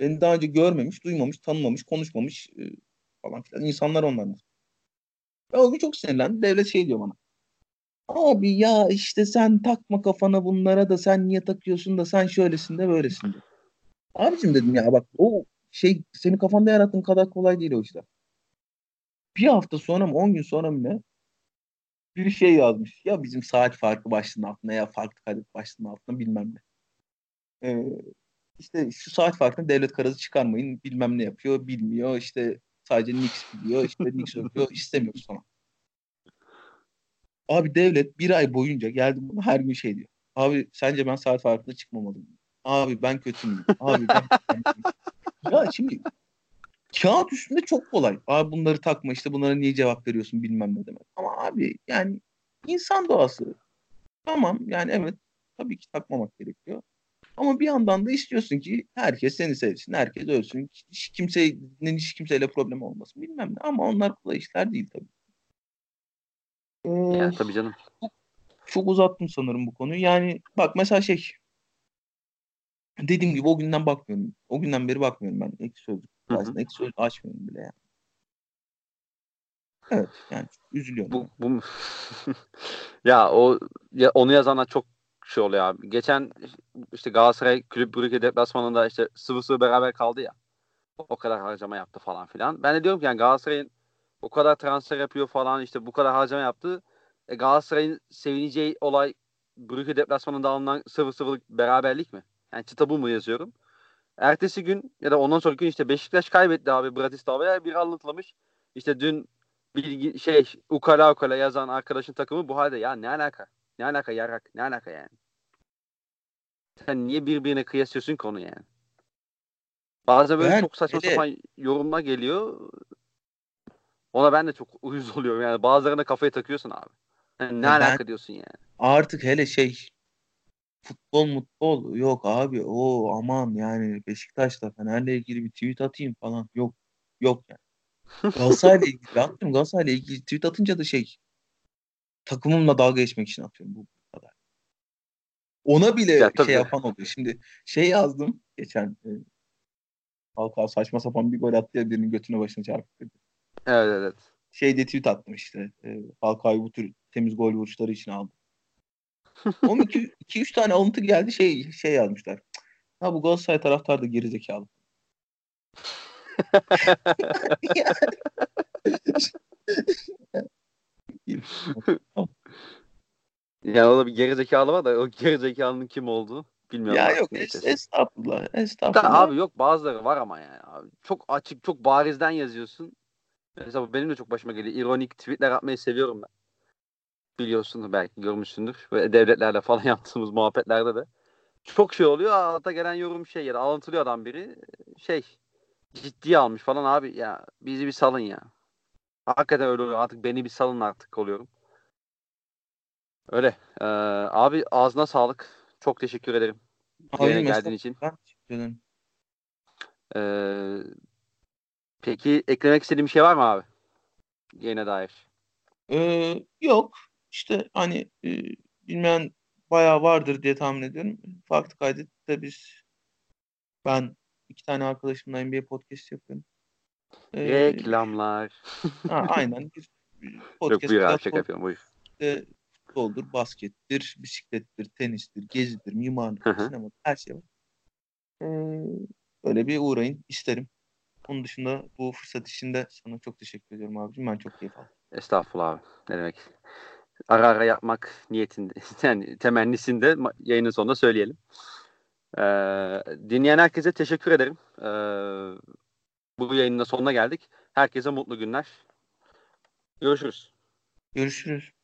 B: beni daha önce görmemiş, duymamış, tanımamış, konuşmamış e, falan filan insanlar onlar. Ben o gün çok sinirlendim. Devlet şey diyor bana. Abi ya işte sen takma kafana bunlara da sen niye takıyorsun da sen şöylesin de böylesin de. Abicim dedim ya bak o şey seni kafanda yarattığın kadar kolay değil o işler. Bir hafta sonra mı 10 gün sonra mı ne? Bir şey yazmış. Ya bizim saat farkı başlığının altında ya farklı kadet başlığının altında bilmem ne. Ee, işte şu saat farkını devlet kararı çıkarmayın bilmem ne yapıyor bilmiyor işte sadece Nix biliyor işte Nix yapıyor istemiyoruz falan. Abi devlet bir ay boyunca geldi bana her gün şey diyor. Abi sence ben saat farkında çıkmamalıyım. Abi ben kötü müyüm? Abi ben [laughs] Ya şimdi kağıt üstünde çok kolay. Abi bunları takma işte bunlara niye cevap veriyorsun bilmem ne demek. Ama abi yani insan doğası. Tamam yani evet tabii ki takmamak gerekiyor. Ama bir yandan da istiyorsun ki herkes seni sevsin, herkes ölsün. Hiç kimsenin hiç kimseyle problem olmasın bilmem ne. Ama onlar kolay işler değil tabii. Ee,
A: Yani tabii canım.
B: çok uzattım sanırım bu konuyu. Yani bak mesela şey dediğim gibi o günden bakmıyorum. O günden beri bakmıyorum ben ek sözlük. Aslında ek sözlük açmıyorum bile yani. Evet yani üzülüyorum.
A: Bu, bu [laughs] ya o ya onu yazanlar çok şey oluyor abi. Geçen işte Galatasaray Kulüp Brugge deplasmanında işte sıvı sıvı beraber kaldı ya. O kadar harcama yaptı falan filan. Ben de diyorum ki yani Galatasaray'ın o kadar transfer yapıyor falan işte bu kadar harcama yaptı. E, Galatasaray'ın sevineceği olay Brugge deplasmanında alınan sıvı sıvılık beraberlik mi? Yani kitabı mı yazıyorum? Ertesi gün ya da ondan sonraki gün işte Beşiktaş kaybetti abi Bratislava'ya bir anlatılmış. İşte dün bilgi şey ukala ukala yazan arkadaşın takımı bu halde ya ne alaka? Ne alaka yarak? Ne alaka yani? Sen niye birbirine kıyaslıyorsun ki onu yani? Bazen böyle
B: Ben
A: çok saçma
B: hele-
A: sapan yorumlar geliyor. Ona ben de çok uyuz [laughs] oluyorum yani. Bazılarına kafayı takıyorsun abi. Yani ne
B: ben-
A: alaka diyorsun yani.
B: Artık hele şey futbol mutbol yok abi o aman yani Beşiktaş'la Fener'le ilgili bir tweet atayım falan yok yok yani. [laughs] Galatasaray'la ilgili attım Galatasaray'la ilgili tweet atınca da şey takımımla dalga geçmek için atıyorum bu kadar. Ona bile
A: Ya tabii.
B: şey yapan oluyor. Şimdi şey yazdım geçen e, Falcao saçma sapan bir gol attı ya birinin götüne başına çarptı.
A: Evet evet.
B: Şey diye tweet attım işte. E, Falcao'yu bu tür temiz gol vuruşları için aldım. 12 2 3 tane alıntı geldi şey şey yazmışlar. "Cık, Ha bu Galatasaray taraftarı da gerizekalı.
A: Yani o da bir gerizekalı var da o gerizekalının kim olduğu bilmiyorum.
B: ya yok es, estağfurullah.
A: Da
B: Estağfurullah.
A: abi yok bazıları var ama yani abi. Çok açık, çok barizden yazıyorsun. Mesela benim de çok başıma geliyor. İronik tweetler atmayı seviyorum ben. Biliyorsun belki görmüşsündür. Böyle devletlerle falan [laughs] yaptığımız muhabbetlerde de. Çok şey oluyor. Alta gelen yorum şey ya da alıntılıyor adam biri. Şey ciddiye almış falan abi ya bizi bir salın ya. Hakikaten öyle oluyor. Artık beni bir salın artık oluyorum. Öyle. Ee, abi ağzına sağlık. Çok teşekkür ederim. Yayına geldiğin için.
B: estağfurullah. Teşekkür ederim.
A: Ee, peki eklemek istediğim bir şey var mı abi? Yayına dair.
B: Ee, yok. işte hani e, bilmeyen bayağı vardır diye tahmin ediyorum. Farklı kaydette biz ben iki tane arkadaşımla NBA podcast yapıyorum.
A: Ee, Reklamlar.
B: ha, aynen. [laughs] Bir,
A: bir podcast Yok buyur abi şaka yapıyorum buyur.
B: İşte futboldur, baskettir, bisiklettir, tenistir, gezidir, mimarlık, sinema her şey var. Ee, öyle bir uğrayın isterim. Onun dışında bu fırsat için de sana çok teşekkür ediyorum abicim. Ben çok keyif aldım.
A: Estağfurullah abi. Ne demek. Ara ara yapmak niyetinde, [laughs] yani temennisinde yayının sonunda söyleyelim. Ee, dinleyen herkese teşekkür ederim. Ee, bu yayının da sonuna geldik. Herkese mutlu günler. Görüşürüz.
B: Görüşürüz.